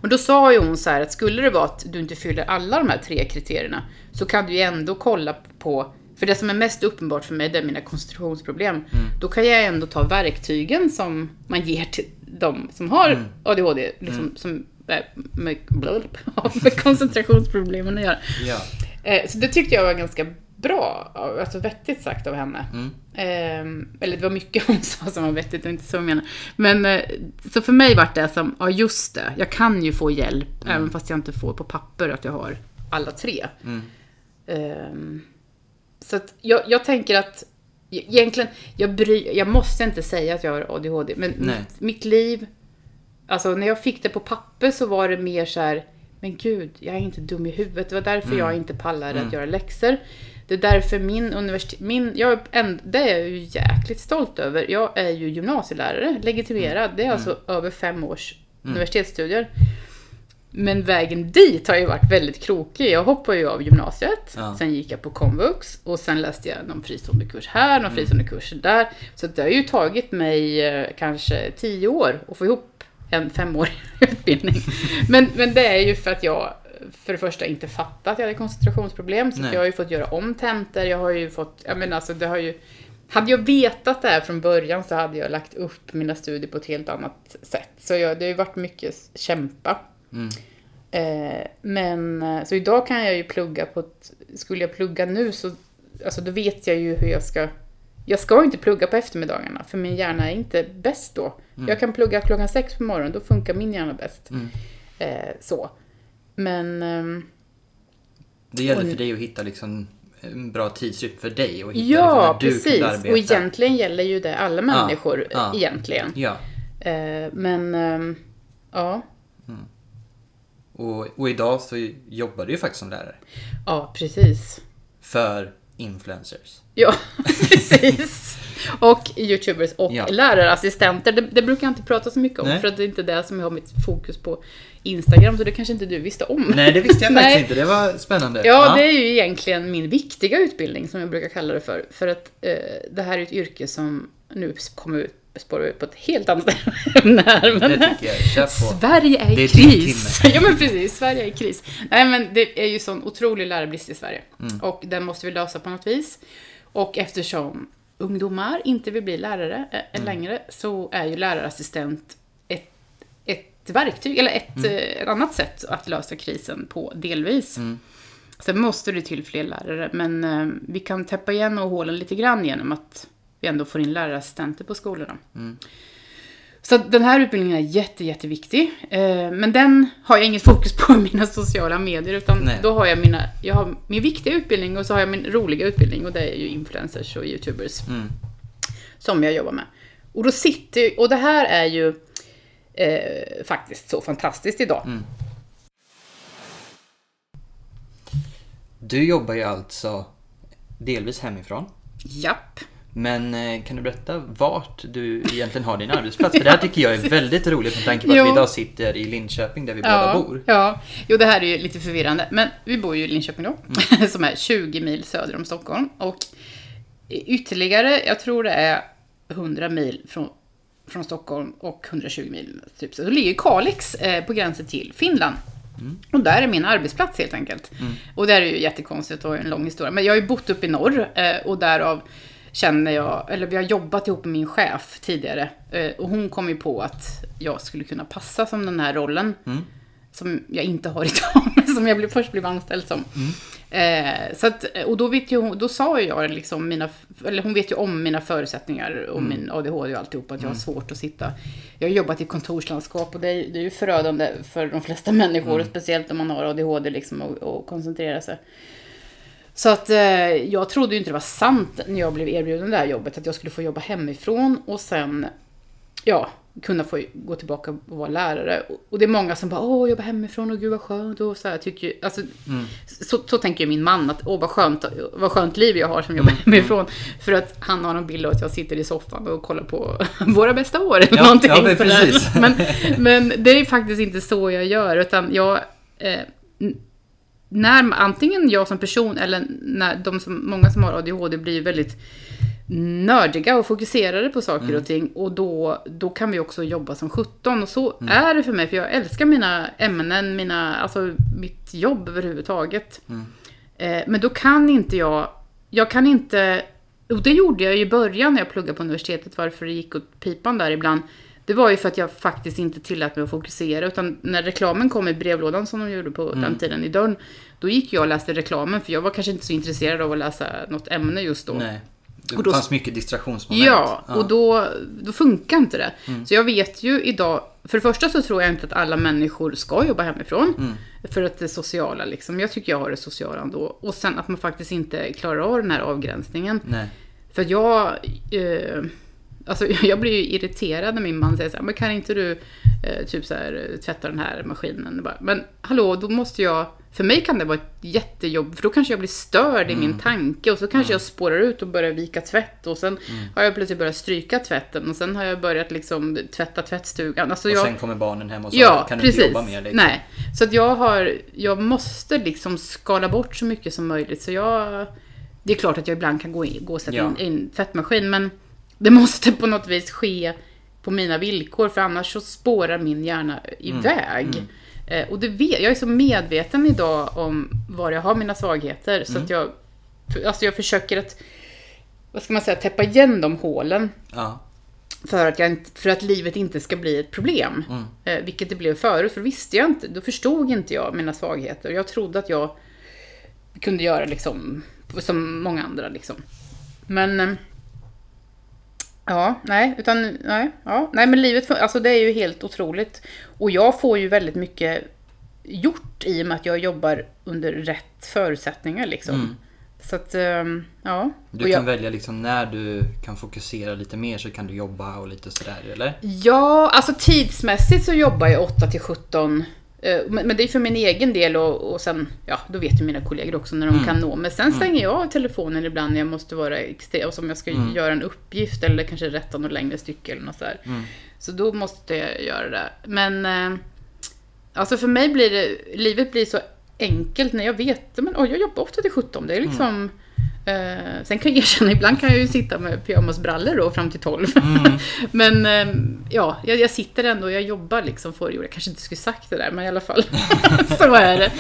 Men då sa ju hon så här att skulle det vara att du inte fyller alla de här tre kriterierna så kan du ju ändå kolla på, för det som är mest uppenbart för mig det är mina koncentrationsproblem. Då kan jag ändå ta verktygen som man ger till de som har ADHD, liksom, som äh, med, (laughs) med koncentrationsproblemen att göra. Ja. Eh, så det tyckte jag var ganska bra, alltså vettigt sagt av henne. Mm. Eh, eller det var mycket (laughs) hon sa som var vettigt och inte så jag menar. Men eh, så för mig vart det som, ja just det, jag kan ju få hjälp även fast jag inte får på papper att jag har alla tre. Mm. Ehm, så att jag, jag tänker att egentligen, jag, bry, jag måste inte säga att jag har ADHD, men Nej. mitt, liv, alltså när jag fick det på papper så var det mer så här, men gud, jag är inte dum i huvudet. Det var därför jag inte pallade att göra läxor. Det är därför min universitet, min, jag, en, det är jag ju jäkligt stolt över. Jag är ju gymnasielärare, legitimerad. Det är alltså över fem års universitetsstudier. Men vägen dit har ju varit väldigt krokig. Jag hoppade ju av gymnasiet, Ja. sen gick jag på komvux och sen läste jag någon fristående kurs här, någon fristående kurs där. Så det har ju tagit mig eh, kanske tio år att få ihop en femårig (laughs) utbildning. Men, men det är ju för att jag för det första inte fattat att jag hade koncentrationsproblem, så jag har ju fått göra om tentor, jag har ju fått, jag menar alltså det har ju hade jag vetat det här från början så hade jag lagt upp mina studier på ett helt annat sätt. Så jag, det har ju varit mycket kämpa. Mm. Eh, men eh, så idag kan jag ju plugga på ett, skulle jag plugga nu så, alltså då vet jag ju hur jag ska, jag ska inte plugga på eftermiddagarna för min hjärna är inte bäst då. Jag kan plugga klockan sex på morgonen, då funkar min hjärna bäst. Mm. Eh, så. Men ehm, Det gäller för dig att hitta liksom en bra tidsrytm för dig och hitta ja, liksom, du precis. arbeta. Och egentligen gäller ju det alla människor ja. eh, egentligen. Ja. Eh, men ehm, ja, Och, och idag så jobbar du ju faktiskt som lärare. ja precis. För influencers. Ja, (laughs) precis. Och youtubers och Ja. lärarassistenter. Det, det brukar jag inte prata så mycket om, Nej. för att det är inte det som jag har mitt fokus på Instagram, så det kanske inte du visste om. Nej, det visste jag (laughs) faktiskt inte. Det var spännande. Ja, det är ju egentligen min viktiga utbildning, som jag brukar kalla det för. För att eh, det här är ett yrke som nu kommer ut spåra ut på ett helt annat (laughs) ämne här. Men Det tycker jag. Kör på. Sverige är i Det är kris. (laughs) ja men precis, Sverige är i kris. Nej men det är ju sån otrolig lärarbrist i Sverige. Mm. Och den måste vi lösa på något vis. Och eftersom ungdomar inte vill bli lärare eh, Mm. längre så är ju lärarassistent ett, ett verktyg, eller ett, Mm. eh, ett annat sätt att lösa krisen på, delvis. Mm. Sen måste det till fler lärare, men eh, vi kan täppa igen och hålen lite grann genom att vi ändå får in lärarassistenter på skolorna. Mm. Så den här utbildningen är jätte, jätteviktig. Eh, men den har jag inget fokus på i mina sociala medier, utan Nej. då har jag mina, jag har min viktiga utbildning och så har jag min roliga utbildning och det är ju influencers och youtubers. Mm. som jag jobbar med. Och då sitter och det här är ju eh, faktiskt så fantastiskt idag. Mm. Du jobbar ju alltså delvis hemifrån. Japp. Men eh, kan du berätta vart du egentligen har din arbetsplats? För det här (laughs) tycker jag är väldigt roligt med tanke på att Jo. vi idag sitter i Linköping där vi båda bor. Ja, jo det här är ju lite förvirrande. Men vi bor ju i Linköping då, Mm. (laughs) som är 20 mil söder om Stockholm. Och ytterligare, jag tror det är 100 mil från, från Stockholm och 120 mil, typ så. Ligger Kalix eh, på gränsen till Finland. Mm. Och där är min arbetsplats helt enkelt. Och där är ju jättekonstigt och en lång historia. Men jag har ju bott uppe i norr eh, och därav känner jag, eller vi har jobbat ihop med min chef tidigare. Eh, och hon kom ju på att jag skulle kunna passa som den här rollen. Mm. Som jag inte har (laughs) idag, men som jag blev, först blev anställd som. Eh, så att, och då, vet ju hon, då sa ju jag liksom mina, eller hon vet ju om mina förutsättningar och min ADHD och alltihop, att jag har svårt att sitta. Jag har jobbat i kontorslandskap och det är, det är ju förödande för de flesta människor, speciellt om man har ADHD liksom och, och koncentrera sig. Så att eh, jag trodde ju inte det var sant när jag blev erbjuden det här jobbet, att jag skulle få jobba hemifrån och sen, ja, kunna få gå tillbaka och vara lärare. Och- det är många som bara, åh, jobba hemifrån och gud vad skönt och så här, tycker alltså, så, så tänker min man att, åh vad skönt, vad skönt liv jag har som jobbar hemifrån. För att han har en bild av att jag sitter i soffan och kollar på (laughs) våra bästa år eller Ja, någonting ja, men precis. (laughs) Men, men det är faktiskt inte så jag gör, utan jag eh, när antingen jag som person eller när de som, många som har ADHD blir väldigt nördiga och fokuserade på saker Mm. och ting och då, då kan vi också jobba som 17 och så Mm. är det för mig för jag älskar mina ämnen, mina, alltså mitt jobb överhuvudtaget. Mm. Eh, men då kan inte jag, jag kan inte, och det gjorde jag i början när jag pluggade på universitetet, varför det gick åt pipan där ibland. Det var ju för att jag faktiskt inte tillät mig att fokusera, utan när reklamen kom i brevlådan som de gjorde på Mm. den tiden i dörren, då gick jag och läste reklamen, för jag var kanske inte så intresserad av att läsa något ämne just då. Nej. Det Och då- fanns mycket distraktionsmoment. Ja, och då, då funkar inte det. Så jag vet ju idag, för det första så tror jag inte att alla människor ska jobba hemifrån. För att det sociala liksom, jag tycker jag har det sociala ändå. Och sen att man faktiskt inte klarar av den här avgränsningen. Nej. För jag, eh, alltså (laughs) jag blir ju irriterad när min man säger så här, men kan inte du eh, typ så här, tvätta den här maskinen? Bara, men hallå, då måste jag, för mig kan det vara ett jättejobb, för då kanske jag blir störd i min tanke och så kanske jag spårar ut och börjar vika tvätt och sen har jag plötsligt börjat stryka tvätten och sen har jag börjat liksom tvätta tvättstugan. Alltså Och jag, sen kommer barnen hem och så Ja, kan du precis. inte jobba mer. Liksom. Nej. Så att jag har, jag måste liksom skala bort så mycket som möjligt. Så jag, det är klart att jag ibland kan gå, in, gå och sätta Ja. in, in tvättmaskin, men det måste på något vis ske på mina villkor, för annars så spårar min hjärna iväg. Eh, och det vet, jag är så medveten idag om var jag har mina svagheter, så att jag, alltså jag försöker att, vad ska man säga, täppa igen de hålen. Ja. För att, jag, inte- för att livet inte ska bli ett problem. Mm. Eh, vilket det blev förut, för visste jag inte, då förstod inte jag mina svagheter. Jag trodde att jag kunde göra liksom, som många andra liksom. Men... Ja, nej, utan, nej, ja, nej men livet, alltså det är ju helt otroligt. Och jag får ju väldigt mycket gjort i och med att jag jobbar under rätt förutsättningar liksom. Mm. Så att, ehm, ja. Du Och jag- kan välja liksom när du kan fokusera lite mer så kan du jobba och lite sådär, eller? Ja, alltså tidsmässigt så jobbar jag 8 till 17. Eh, Men det är för min egen del och, och sen, ja, då vet ju mina kollegor också när de Mm. kan nå. Men sen stänger jag av telefonen ibland när jag måste vara extra, och som jag ska Mm. göra en uppgift eller kanske rätta något längre stycke eller något sådär. Mm. Så då måste jag göra det. Men, eh, alltså för mig blir det, livet blir så enkelt när jag vet, men oj, jag jobbar 8 till 17. Det är liksom, eh, sen kan jag erkänna, ibland kan jag ju sitta med pyjamasbrallor då fram till 12. Mm. (laughs) Men ehm, ja, jag, jag sitter ändå och jag jobbar liksom för Jag kanske inte skulle sagt det där, men i alla fall. (laughs) så är det.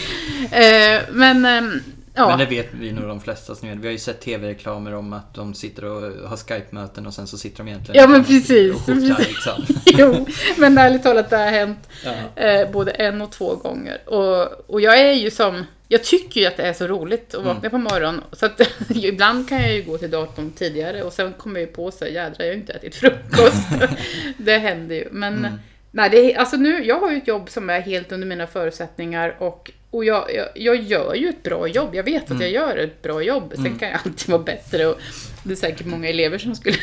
Eh, men ehm, ja. Men det vet vi nog de flesta som vet. Vi har ju sett tv-reklamer om att de sitter och har Skype-möten och sen så sitter de egentligen Ja, men precis, och skjortar, precis. liksom. (laughs) jo, men ärligt talat, det har hänt Ja. eh, både en och två gånger. Och, och jag är ju som, jag tycker ju att det är så roligt att vakna på morgonen. Så att (laughs) ibland kan jag ju gå till datorn tidigare och sen kommer jag ju på sig, jädrar jag har ju inte ätit frukost. (laughs) det händer ju. Men Mm. nej, det alltså nu, jag har ju ett jobb som är helt under mina förutsättningar och och jag, jag, jag gör ju ett bra jobb. Jag vet att Mm. jag gör ett bra jobb. Sen kan jag alltid vara bättre och det är säkert många elever som skulle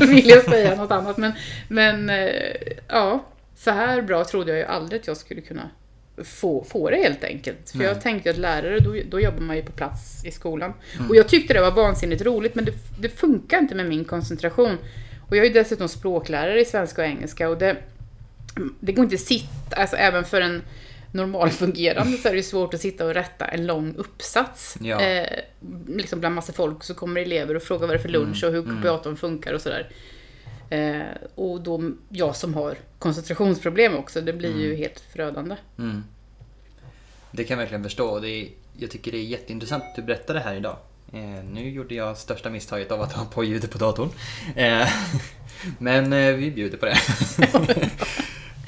(laughs) vilja säga något annat. Men, men eh, ja, så här bra trodde jag ju aldrig att jag skulle kunna få, få det helt enkelt. För Nej. jag tänkte att lärare, då, då jobbar man ju på plats i skolan. Mm. Och jag tyckte det var vansinnigt roligt, men det, det funkar inte med min koncentration. Och jag är ju dessutom språklärare i svenska och engelska och det, det går inte att sitta, alltså även för en normalfungerande så är det svårt att sitta och rätta en lång uppsats. Ja. Eh, liksom bland massa folk så kommer elever och frågar vad det är för lunch och hur kopiatorn funkar och sådär. Eh, och då jag som har koncentrationsproblem också, det blir ju helt förödande. Mm. Det kan jag verkligen förstå. Det är, jag tycker det är jätteintressant att du berättar det här idag. Eh, nu gjorde jag största misstaget av att ha på ljudet på datorn. Eh, (laughs) men eh, vi bjuder på det.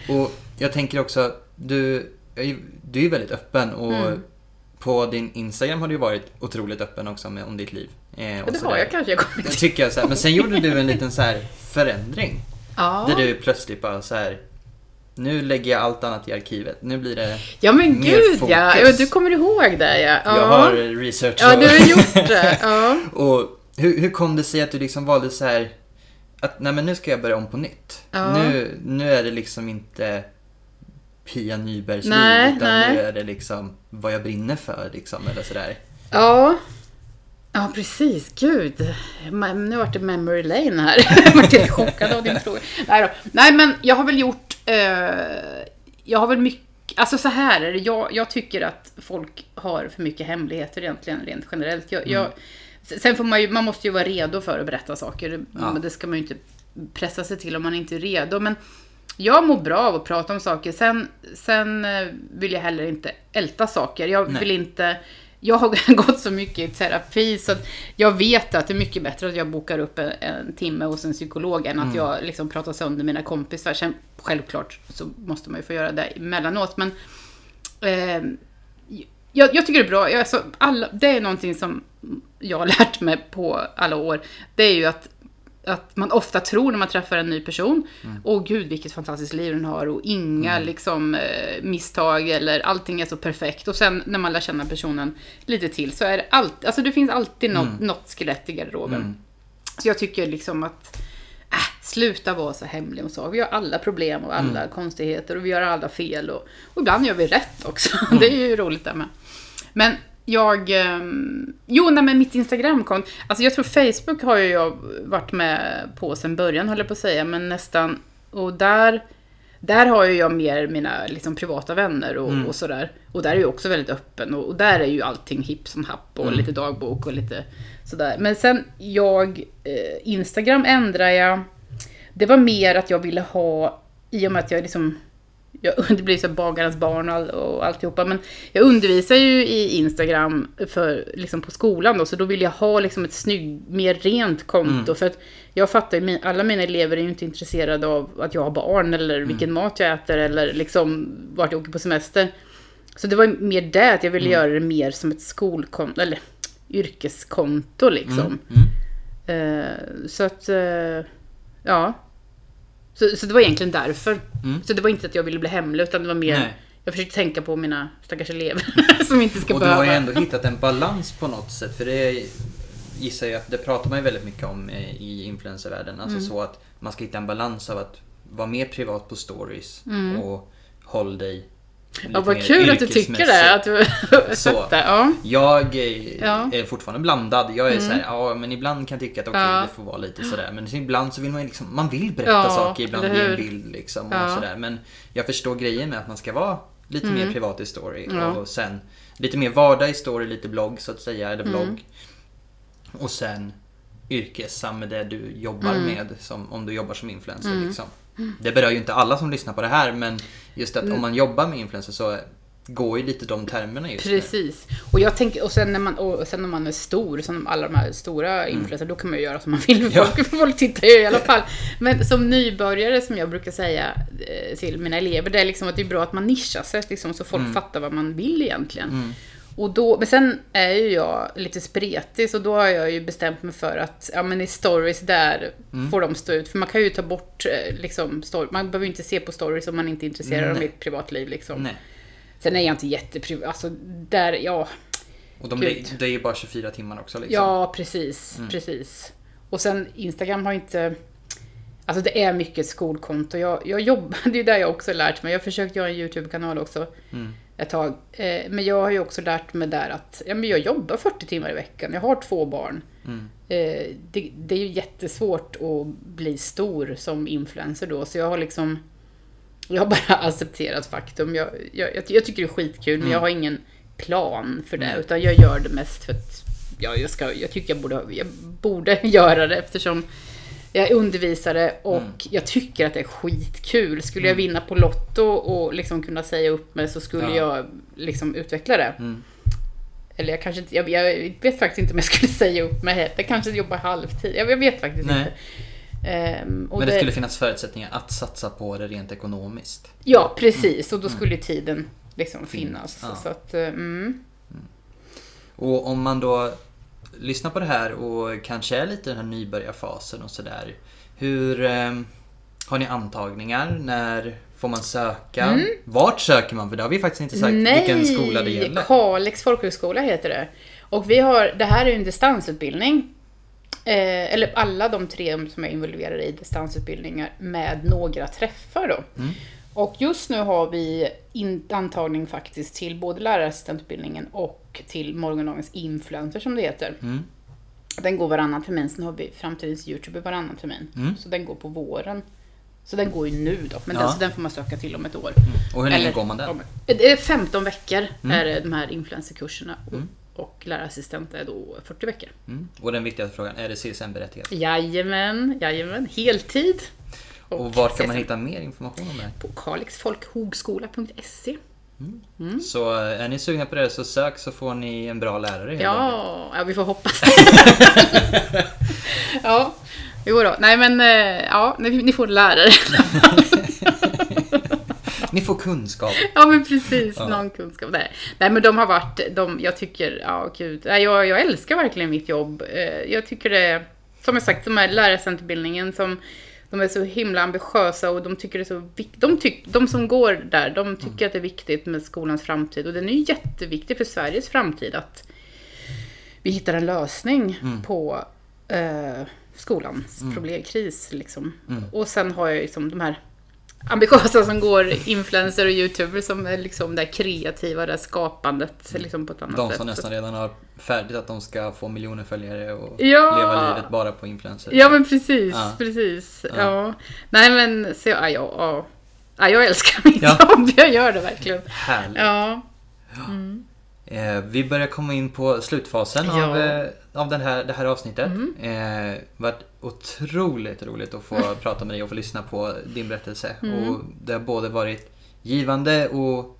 (laughs) och jag tänker också, du, du är väldigt öppen och Mm. På din Instagram har du ju varit otroligt öppen också med, om ditt liv. Eh, och det sådär. har jag kanske jag till. tycker jag så här. Men sen gjorde du en liten så här förändring. Ja. Där du plötsligt bara så här. Nu lägger jag allt annat i arkivet. Nu blir det... ja men mer gud fokus. ja, du kommer ihåg det ja. ja. Jag har research Ja, du har gjort det. Ja. (laughs) Och hur, hur kom det sig att du liksom valde så här att nej men nu ska jag börja om på nytt. Ja. Nu, nu är det liksom inte Pia Nybergs Nej, liv utan nej. nu är det liksom vad jag brinner för liksom eller sådär. Ja. Ja, precis. Gud. Nu vart det memory lane här. (laughs) Jag vart helt chockad av din fråga. Nej, då. Nej, men jag har väl gjort... Eh, jag har väl mycket... Alltså så här är det. Jag, jag tycker att folk har för mycket hemligheter egentligen, rent generellt. Jag, jag, sen får man ju... Man måste ju vara redo för att berätta saker. Ja. Men Det ska man ju inte pressa sig till om man inte är redo. Men jag mår bra av att prata om saker. Sen, sen eh, vill jag heller inte älta saker. Jag Nej. vill inte... Jag har (laughs) gått så mycket i terapi så jag vet att det är mycket bättre att jag bokar upp en, en timme hos en psykolog än att jag liksom pratar sönder mina kompisar. Sen självklart så måste man ju få göra det emellanåt men eh, jag, jag tycker det är bra. Jag, alltså, alla, det är någonting som jag har (laughs) lärt mig på alla år. Det är ju att att man ofta tror när man träffar en ny person, åh gud vilket fantastiskt liv den har och inga liksom eh, misstag eller allting är så perfekt. Och sen när man lär känna personen lite till så är det alltid, alltså det finns alltid något, något skelett i garderoben. Mm. Så jag tycker liksom att Äh, sluta vara så hemlig och så. Vi har alla problem och alla konstigheter och vi gör alla fel och, och ibland gör vi rätt också. (laughs) Det är ju roligt det med. Men jag... ehm, jo, nej men mitt Instagramkonto. Alltså jag tror Facebook har ju jag varit med på sen början, höll jag på att säga. Men nästan... Och där... Där har ju jag mer mina liksom, privata vänner och, och sådär. Och där är jag också väldigt öppen. Och, och där är ju allting hipp som happ och lite dagbok och lite sådär. Men sen jag... Eh, Instagram ändrar jag. Det var mer att jag ville ha, i och med att jag liksom jag, (laughs) det blir så bagarens barn och, all, och alltihopa. Men jag undervisar ju i Instagram för, liksom på skolan då, så då vill jag ha liksom ett snyggt, mer rent konto. För att jag fattar ju, alla mina elever är ju inte intresserade av att jag har barn eller vilken mat jag äter eller liksom vart jag åker på semester. Så det var mer det, att jag ville göra det mer som ett skolkonto, eller yrkeskonto liksom. Mm. Eh, så att, eh, ja. Så, så det var egentligen därför. Mm. Så det var inte att jag ville bli hemlig, utan det var mer... Nej. Jag försökte tänka på mina stackars elever (laughs) som inte ska Och du behöva... har ju ändå hittat en balans på något sätt. För det gissar jag att det pratar man ju väldigt mycket om eh, i influencervärlden. Alltså Mm. så att man ska hitta en balans av att vara mer privat på stories och håll dig Mm. Ja, vad kul att du tycker det, att du (laughs) Så. Ja. Jag är, Ja. är fortfarande blandad. Jag är så här, ja men ibland kan jag tycka att okej Ja. det får vara lite sådär. Men ibland så vill man liksom, man vill berätta Ja, saker, ibland ge en bild liksom och sådär. Men jag förstår grejen med att man ska vara lite mer privat i story. Mm. Och sen lite mer vardag i story, lite blogg så att säga, eller vlogg. Mm. Och sen yrkessam med det du jobbar Mm. med, som, om du jobbar som influencer. Liksom. Det berör ju inte alla som lyssnar på det här, men just Mm. att om man jobbar med influencer så går ju lite de termerna just nu. Precis. Och jag tänker, och sen när man, och sen när man är stor, som alla de här stora influencers, då kan man ju göra som man vill. Ja. folk, (laughs) folk tittar ju i alla fall. Men som nybörjare, som jag brukar säga eh, till mina elever, det är liksom att det är bra att man nischar sig, liksom, så folk fattar vad man vill egentligen. Mm. Och då, men sen är ju jag lite spretig, så då har jag ju bestämt mig för att ja, men i stories där Mm. får de stå ut. För man kan ju ta bort, eh, liksom, story, man behöver ju inte se på stories om man inte är intresserad av Nej. mitt privatliv. Liksom. Nej. Sen är jag inte jätteprivat, alltså där, ja. Och de, det är ju bara 24 timmar också liksom. Ja, precis, precis. Och sen Instagram har inte... Alltså det är mycket skolkonto. Jag, jag jobbar, (laughs) det är ju där jag också lärt mig. Jag har försökt göra en YouTube-kanal också ett tag. Eh, men jag har ju också lärt mig där att ja, men jag jobbar 40 timmar i veckan. Jag har två barn. Eh, det, det är ju jättesvårt att bli stor som influencer då. Så jag har liksom... Jag har bara (laughs) accepterat faktum. Jag, jag, jag, jag tycker det är skitkul, men jag har ingen plan för det. Utan jag gör det mest för att ja, jag, ska, jag tycker jag borde, jag borde (laughs) göra det eftersom jag är undervisare och jag tycker att det är skitkul. Skulle jag vinna på Lotto och liksom kunna säga upp mig så skulle Ja. jag liksom utveckla det. Mm. Eller jag kanske inte, jag, jag vet faktiskt inte om jag (laughs) skulle säga upp mig. Jag kanske jobbar halvtid. Jag, jag vet faktiskt Nej. inte. Och Men det skulle finnas förutsättningar att satsa på det rent ekonomiskt. Ja, precis. Och då skulle tiden liksom finnas. Ja. Så att, eh, mm. Och om man då lyssnar på det här och kanske är lite i den här nybörjarfasen och sådär. Hur eh, har ni antagningar? När får man söka? Vart söker man? För det har vi faktiskt inte sagt vilken skola det gäller. Kalix folkhögskola heter det. Och vi har, det här är ju en distansutbildning. Eh, eller alla de tre som är involverade i distansutbildningar med några träffar då. Mm. Och just nu har vi in, antagning faktiskt till både lärarassistentutbildningen och till morgondagens influencer som det heter. Mm. Den går varannan termin, sen har vi framtidens youtuber varannan termin. Mm. Så den går på våren. Så den går ju nu då, men Ja. den, så den får man söka till om ett år. Och hur länge Eller- går man den? om- Det är 15 veckor är det de här influencerkurserna. Och, och lärarassistent är då 40 veckor. Mm. Och den viktigaste frågan, är det CSN-berättigat? Jajamän, jajamän. Heltid. Och var kan man hitta mer information om det här? På kalixfolkhogskola.se. Så eh, är ni sugna på det så sök så får ni en bra lärare. Ja, ja, vi får hoppas det. (laughs) ja, jo då. Nej men, eh, ja, ni, får lärare. (laughs) Ni får kunskap. Ja men precis, Ja. någon kunskap. Nej. Nej men de har varit, de, jag tycker, ja gud, Nej, jag, jag älskar verkligen mitt jobb. Eh, Jag tycker det, som jag sagt, de här lärarcenterbildningen som de är så himla ambitiösa och de tycker det så viktigt. De, tyck, de som går där, de tycker att det är viktigt med skolans framtid och den är ju jätteviktig för Sveriges framtid att vi hittar en lösning på eh, skolans problemkris. Liksom. Och sen har jag liksom de här ambitiösa som går influencer och youtubers som är liksom det kreativa, det skapandet liksom på ett annat De sätt. som nästan redan har färdigt att de ska få miljoner följare och Ja. leva livet bara på influencers. Ja men precis, Ja. precis. Ja. Ja. Nej men så, ja, ja, ja. ja, jag älskar mitt Ja. jobb, (laughs) jag gör det verkligen. Härligt. Ja, Eh, vi börjar komma in på slutfasen av, eh, av den här, det här avsnittet. Eh, varit otroligt roligt att få (laughs) prata med dig och få lyssna på din berättelse. Och det har både varit givande och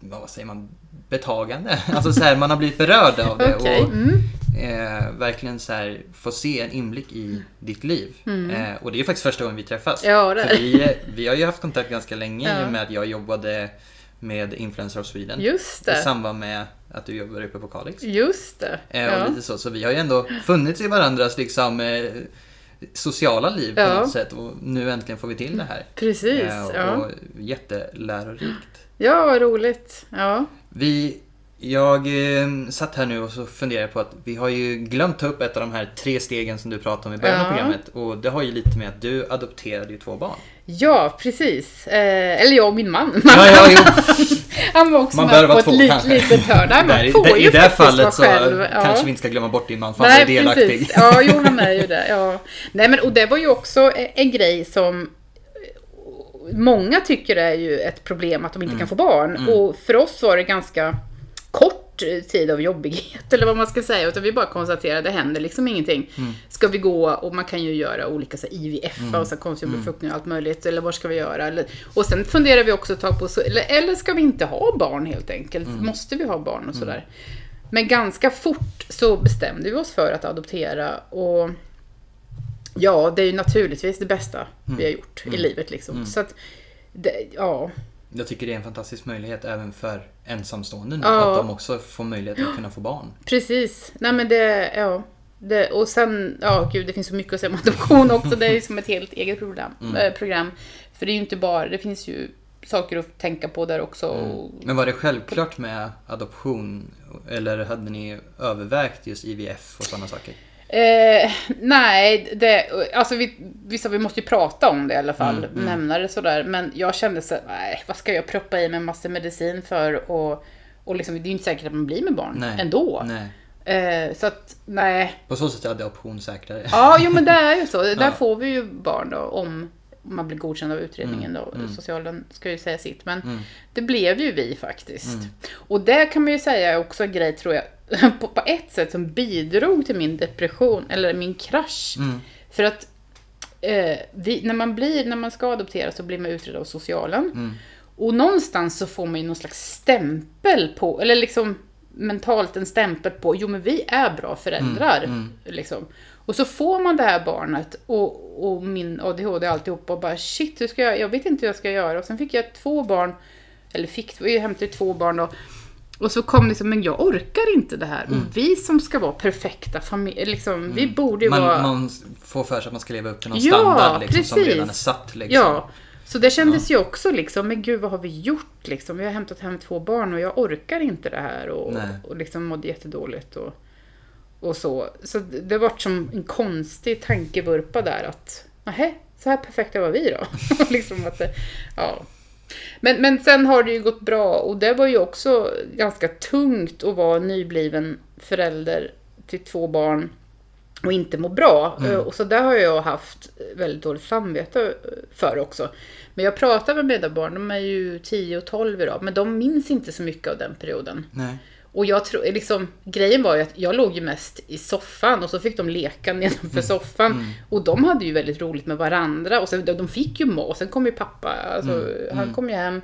vad säger man? Betagande. (laughs) Alltså så här, man har blivit berörd av det. okej. Och, Mm. eh, verkligen så här, få se en inblick i ditt liv. Eh, och det är faktiskt första gången vi träffas. Mm. Ja, För vi, eh, vi har ju haft kontakt ganska länge i Ja. och med att jag jobbade med Influencer of Sweden. Just I det. samband med att du jobbar uppe på Kalix. Just det. Eh, Ja. och lite så. så vi har ju ändå funnits i varandras liksom, eh, sociala liv på Ja. något sätt. Och nu äntligen får vi till det här. Precis. Eh, och Ja. jättelärorikt. ja, vad roligt. Ja. Vi, jag eh, satt här nu och så funderade på att vi har ju glömt ta upp ett av de här tre stegen som du pratade om i början av Ja. programmet. Och det har ju lite med att du adopterade ju två barn. Ja, precis. Eh, eller jag och min man. Ja, ja. (laughs) Han var också Man med på ett två lit, kanske. litet hörn. Man Där, får där, ju I det här fallet så själv. Ja. kanske vi inte ska glömma bort din man, för han ju delaktig. precis. Ja, jo, han är ju det. Ja. Nej, men och det var ju också en grej som många tycker är ju ett problem att de inte kan få barn. Och för oss var det ganska kort tid av jobbighet (laughs) eller vad man ska säga. Utan vi bara konstaterade det händer liksom ingenting. Ska vi gå, och man kan ju göra olika så IVF och så här, konstgjord befruktning och allt möjligt. Eller vad ska vi göra? Eller, och sen funderar vi också ett tag på, så, eller, eller ska vi inte ha barn helt enkelt? Måste vi ha barn och sådär? Men ganska fort så bestämde vi oss för att adoptera och ja, det är ju naturligtvis det bästa vi har gjort i livet liksom. Så att, det, ja, Jag tycker det är en fantastisk möjlighet även för ensamstående nu. Ja. Att de också får möjlighet att kunna få barn. precis. Nej men det, ja. Det, och sen, ja gud det finns så mycket att säga om adoption också. Det är ju som ett helt eget program. Eh, program. För det är ju inte bara, det finns ju saker att tänka på där också. Och, Men var det självklart med adoption? Eller hade ni övervägt just IVF och sådana saker? Eh, nej, det, alltså vi, vi sa vi måste ju prata om det i alla fall, Mm, mm. nämna det sådär. Men jag kände så nej, vad ska jag proppa i mig massa medicin för? Och, och liksom, det är ju inte säkert att man blir med barn Nej. ändå. Nej. Eh, så att, nej. På så sätt är adoption säkrare. Ja, jo men det är ju så. (laughs) Där Ja. får vi ju barn då, om man blir godkänd av utredningen då. mm. Socialen ska ju säga sitt. Men Mm. det blev ju vi faktiskt. Mm. Och det kan man ju säga är också en grej, tror jag, (laughs) på, på ett sätt som bidrog till min depression, eller min krasch. Mm. För att eh, vi, när, man blir, när man ska adoptera så blir man utredd av socialen. Mm. Och någonstans så får man ju någon slags stämpel på, eller liksom mentalt en stämpel på, jo men vi är bra föräldrar. Mm, mm. Liksom. Och så får man det här barnet och, och min ADHD alltihopa och bara shit, hur ska jag, jag vet inte hur jag ska göra. Och sen fick jag två barn, eller fick, vi hämtade två barn då. Och så kom liksom, men jag orkar inte det här. Och vi som ska vara perfekta familjer, liksom, vi borde ju vara... Man, man får för sig att man ska leva upp till någon Ja, standard liksom, som redan är satt. Liksom. Ja, så det kändes ju också liksom, men gud vad har vi gjort liksom? Vi har hämtat hem två barn och jag orkar inte det här och, Nej. och liksom mådde jättedåligt och, och så. Så det det vart som en konstig tankevurpa där att, nähä, så här perfekta var vi då. (laughs) liksom att det, ja. Men, men sen har det ju gått bra och det var ju också ganska tungt att vara nybliven förälder till två barn och inte må bra. Mm. Eh, Och så där har jag haft väldigt dåligt samvete eh, för också. Men jag pratar med mina barn, de är ju 10 och 12 idag, men de minns inte så mycket av den perioden. Nej. Och jag tror, liksom, grejen var ju att jag låg ju mest i soffan och så fick de leka (laughs) nedanför soffan. Och de hade ju väldigt roligt med varandra och sen, de fick ju mat, och sen kom ju pappa, alltså, han kom ju hem.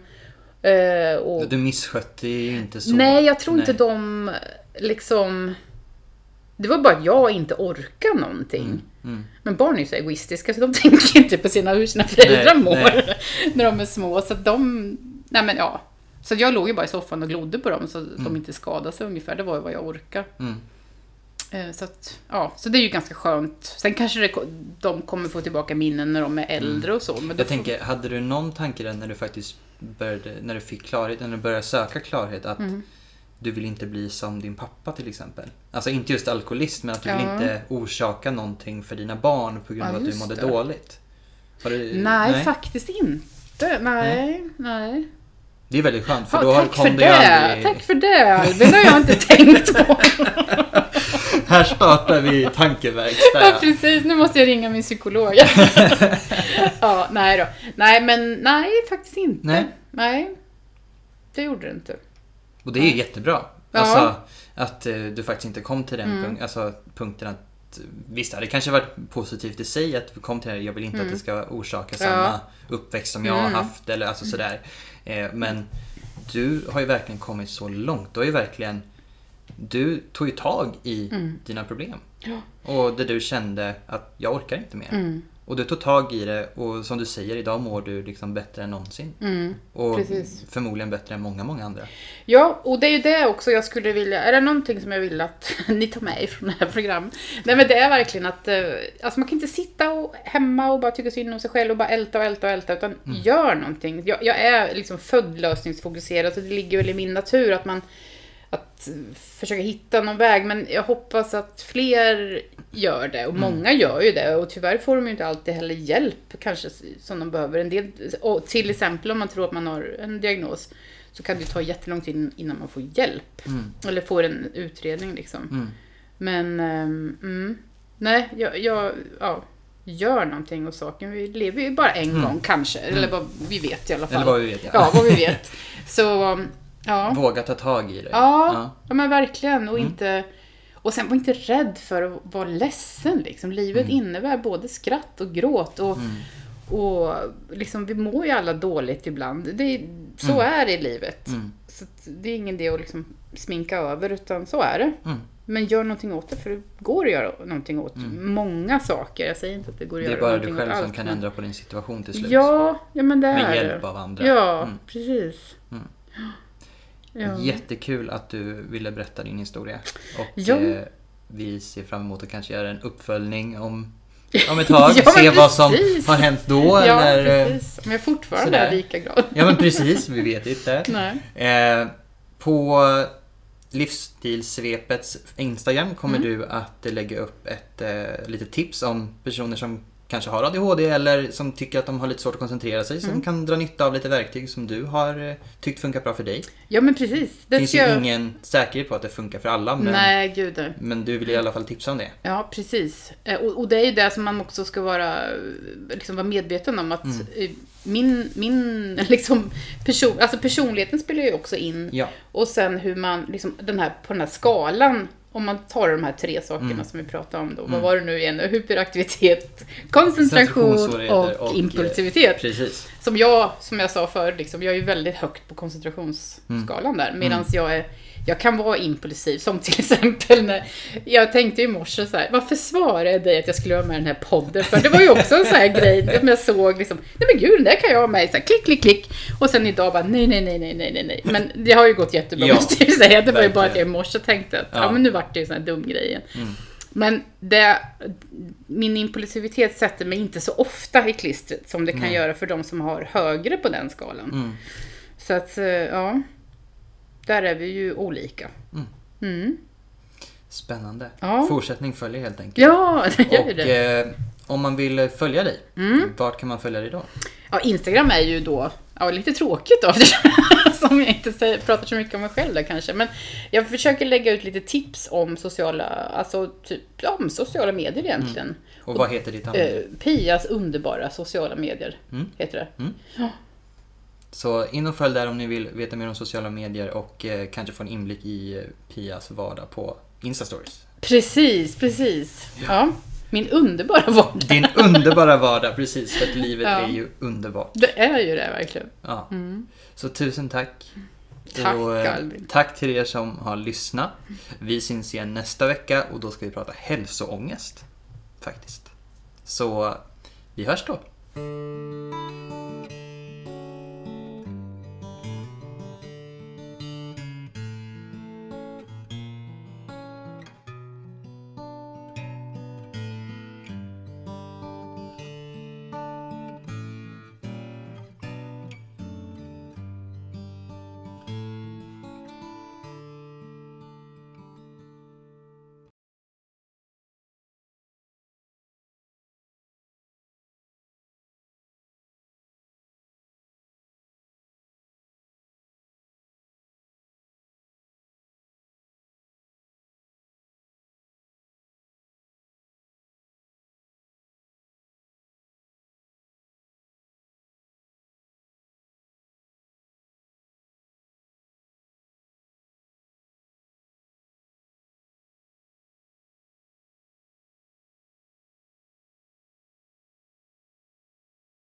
eh, och, Du misskötte ju inte så. Nej, jag tror Nej. inte de liksom... Det var bara att jag inte orkar någonting. Mm. Men barn är ju så egoistiska så de (laughs) tänker inte på sina, hur sina föräldrar Nej, mår nej. (laughs) när de är små. Så att de... Nej men ja. Så jag låg ju bara i soffan och glodde på dem så att de inte skadade sig ungefär. Det var ju vad jag orkade. Mm. Eh, Så att, ja, så det är ju ganska skönt. Sen kanske det, de kommer få tillbaka minnen när de är äldre och så. Men Mm. Jag får- tänker, hade du någon tanke där när du faktiskt började, när du fick klarhet, när du började söka klarhet att Mm. du vill inte bli som din pappa till exempel? Alltså inte just alkoholist men att du vill Ja. inte orsaka någonting för dina barn på grund Ja, av att du mådde det. dåligt. Du, nej, faktiskt inte. Nej, nej. Det är väldigt skönt för Ja, då har- kom för det aldrig... Tack för det det har jag inte (laughs) tänkt på. (laughs) Här startar vi tankeverkstad. Ja, precis, nu måste jag ringa min psykolog. (laughs) ja, nej då. Nej, men nej, faktiskt inte. Nej. Nej. Det gjorde det inte. Och det är ju jättebra. Ja. Alltså att eh, du faktiskt inte kom till den Mm. punk- alltså, punkten att Visst, det hade kanske varit positivt i sig att vi kom till det. Jag vill inte att det ska orsaka Mm. Ja. samma uppväxt som jag har Mm. haft eller alltså sådär. Eh, men du har ju verkligen kommit så långt. Du har ju verkligen Du tog ju tag i Mm. dina problem. Ja. Och där du kände att jag orkar inte mer. Mm. Och du tog tag i det och som du säger, idag mår du liksom bättre än någonsin. Mm. Och Precis. förmodligen bättre än många, många andra. Ja, och det är ju det också jag skulle vilja, är det någonting som jag vill att (laughs) ni tar med er från det här programmet? Nej men det är verkligen att, eh, alltså man kan inte sitta och, hemma och bara tycka synd om sig själv och bara älta och älta och älta, utan gör någonting. Jag, jag är liksom född lösningsfokuserad, så det ligger väl i min natur att man att försöka hitta någon väg, men jag hoppas att fler gör det. Och många gör ju det. Och tyvärr får de ju inte alltid heller hjälp kanske som de behöver. En del, och till exempel om man tror att man har en diagnos så kan det ta jättelång tid innan man får hjälp. Mm. Eller får en utredning liksom. Mm. Men, mm, nej, jag, jag, ja, gör någonting åt saken. Vi lever ju bara en gång kanske. Eller vad vi vet i alla fall. Mm. Eller vad vi vet, ja. Ja, vad vi vet. (laughs) Så, ja. Våga ta tag i det. Ja, ja. men verkligen. Och, Mm. inte, och sen var inte rädd för att vara ledsen. Liksom. Livet Mm. innebär både skratt och gråt. Och, och liksom, vi mår ju alla dåligt ibland. Det, är- så Mm. är det i livet. Mm. Så det är ingen idé att liksom sminka över, utan så är det. Mm. Men gör någonting åt det, för det går att göra någonting åt många saker. Jag säger inte att det går att Mm. Det är göra bara du någonting själv åt som allt. kan ändra på din situation till slut. Ja, ja men det är Med hjälp av andra. Ja, Mm. precis. Mm. Ja. Jättekul att du ville berätta din historia. Och Ja. eh, vi ser fram emot att kanske göra en uppföljning om (laughs) om ett tag. Ja, se vad som har hänt då. Ja, eller, precis. Om jag fortfarande sådär. är lika glad. ja men precis, vi vet inte. (laughs) Eh, på Livsstilsvepets Instagram kommer Mm. du att lägga upp ett eh, litet tips om personer som kanske har ADHD eller som tycker att de har lite svårt att koncentrera sig. Som Mm. kan dra nytta av lite verktyg som du har eh, tyckt funkar bra för dig. Ja, men precis. Det finns ju jag... ingen säkerhet på att det funkar för alla. Men, Nej, gud men du vill i alla fall tipsa om det. Ja, precis. Eh, Och, och det är ju det som man också ska vara, liksom vara medveten om att Mm. eh, min, min (laughs) liksom person, alltså personligheten spelar ju också in. Ja. Och sen hur man, liksom, den här, på den här skalan, om man tar de här tre sakerna Mm. som vi pratade om då. Mm. Vad var det nu igen? Hyperaktivitet, koncentration och, och, impulsivitet. Precis. Som jag, som jag sa förr, liksom, jag är ju väldigt högt på koncentrationsskalan där. Medan jag är jag kan vara impulsiv, som till exempel när jag tänkte i morse så här, varför svarade jag dig att jag skulle vara med i den här podden? För det var ju också en sån här grej, som jag såg liksom, nej men gud, den där kan jag vara med så här, klick, klick, klick. Och sen idag bara, nej, nej, nej, nej, nej, nej. Men det har ju gått jättebra, Ja, måste jag säga. Det var ju bara att jag i morse tänkte att, ja, Ja. men nu vart det ju sån här dum grej igen. Mm. Men det, min impulsivitet sätter mig inte så ofta i klistret som det kan Nej. göra för de som har högre på den skalan. Mm. Så att, eh, ja. Där är vi ju olika. Mm. Mm. Spännande. Ja. Fortsättning följer helt enkelt. Ja, (laughs) det gör Och det. eh, om man vill följa dig, Mm. vart kan man följa dig då? Ja, Instagram är ju då ja, lite tråkigt då, (laughs) som jag inte säger, pratar så mycket om mig själv där kanske. Men jag försöker lägga ut lite tips om sociala, alltså typ, ja, om sociala medier egentligen. Och vad heter ditt namn? Eh, Pias underbara sociala medier, Mm. heter det. Så in och följ där om ni vill veta mer om sociala medier och eh, kanske få en inblick i eh, Pias vardag på Instastories. Precis, precis. Ja. min underbara vardag. Din underbara vardag, precis. För att livet Ja. är ju underbart. Det är ju det verkligen. Ja. Mm. Så tusen tack. Tack, Och, eh, Albin. tack till er som har lyssnat. Vi syns igen nästa vecka och då ska vi prata hälsoångest. Faktiskt. Så vi hörs då.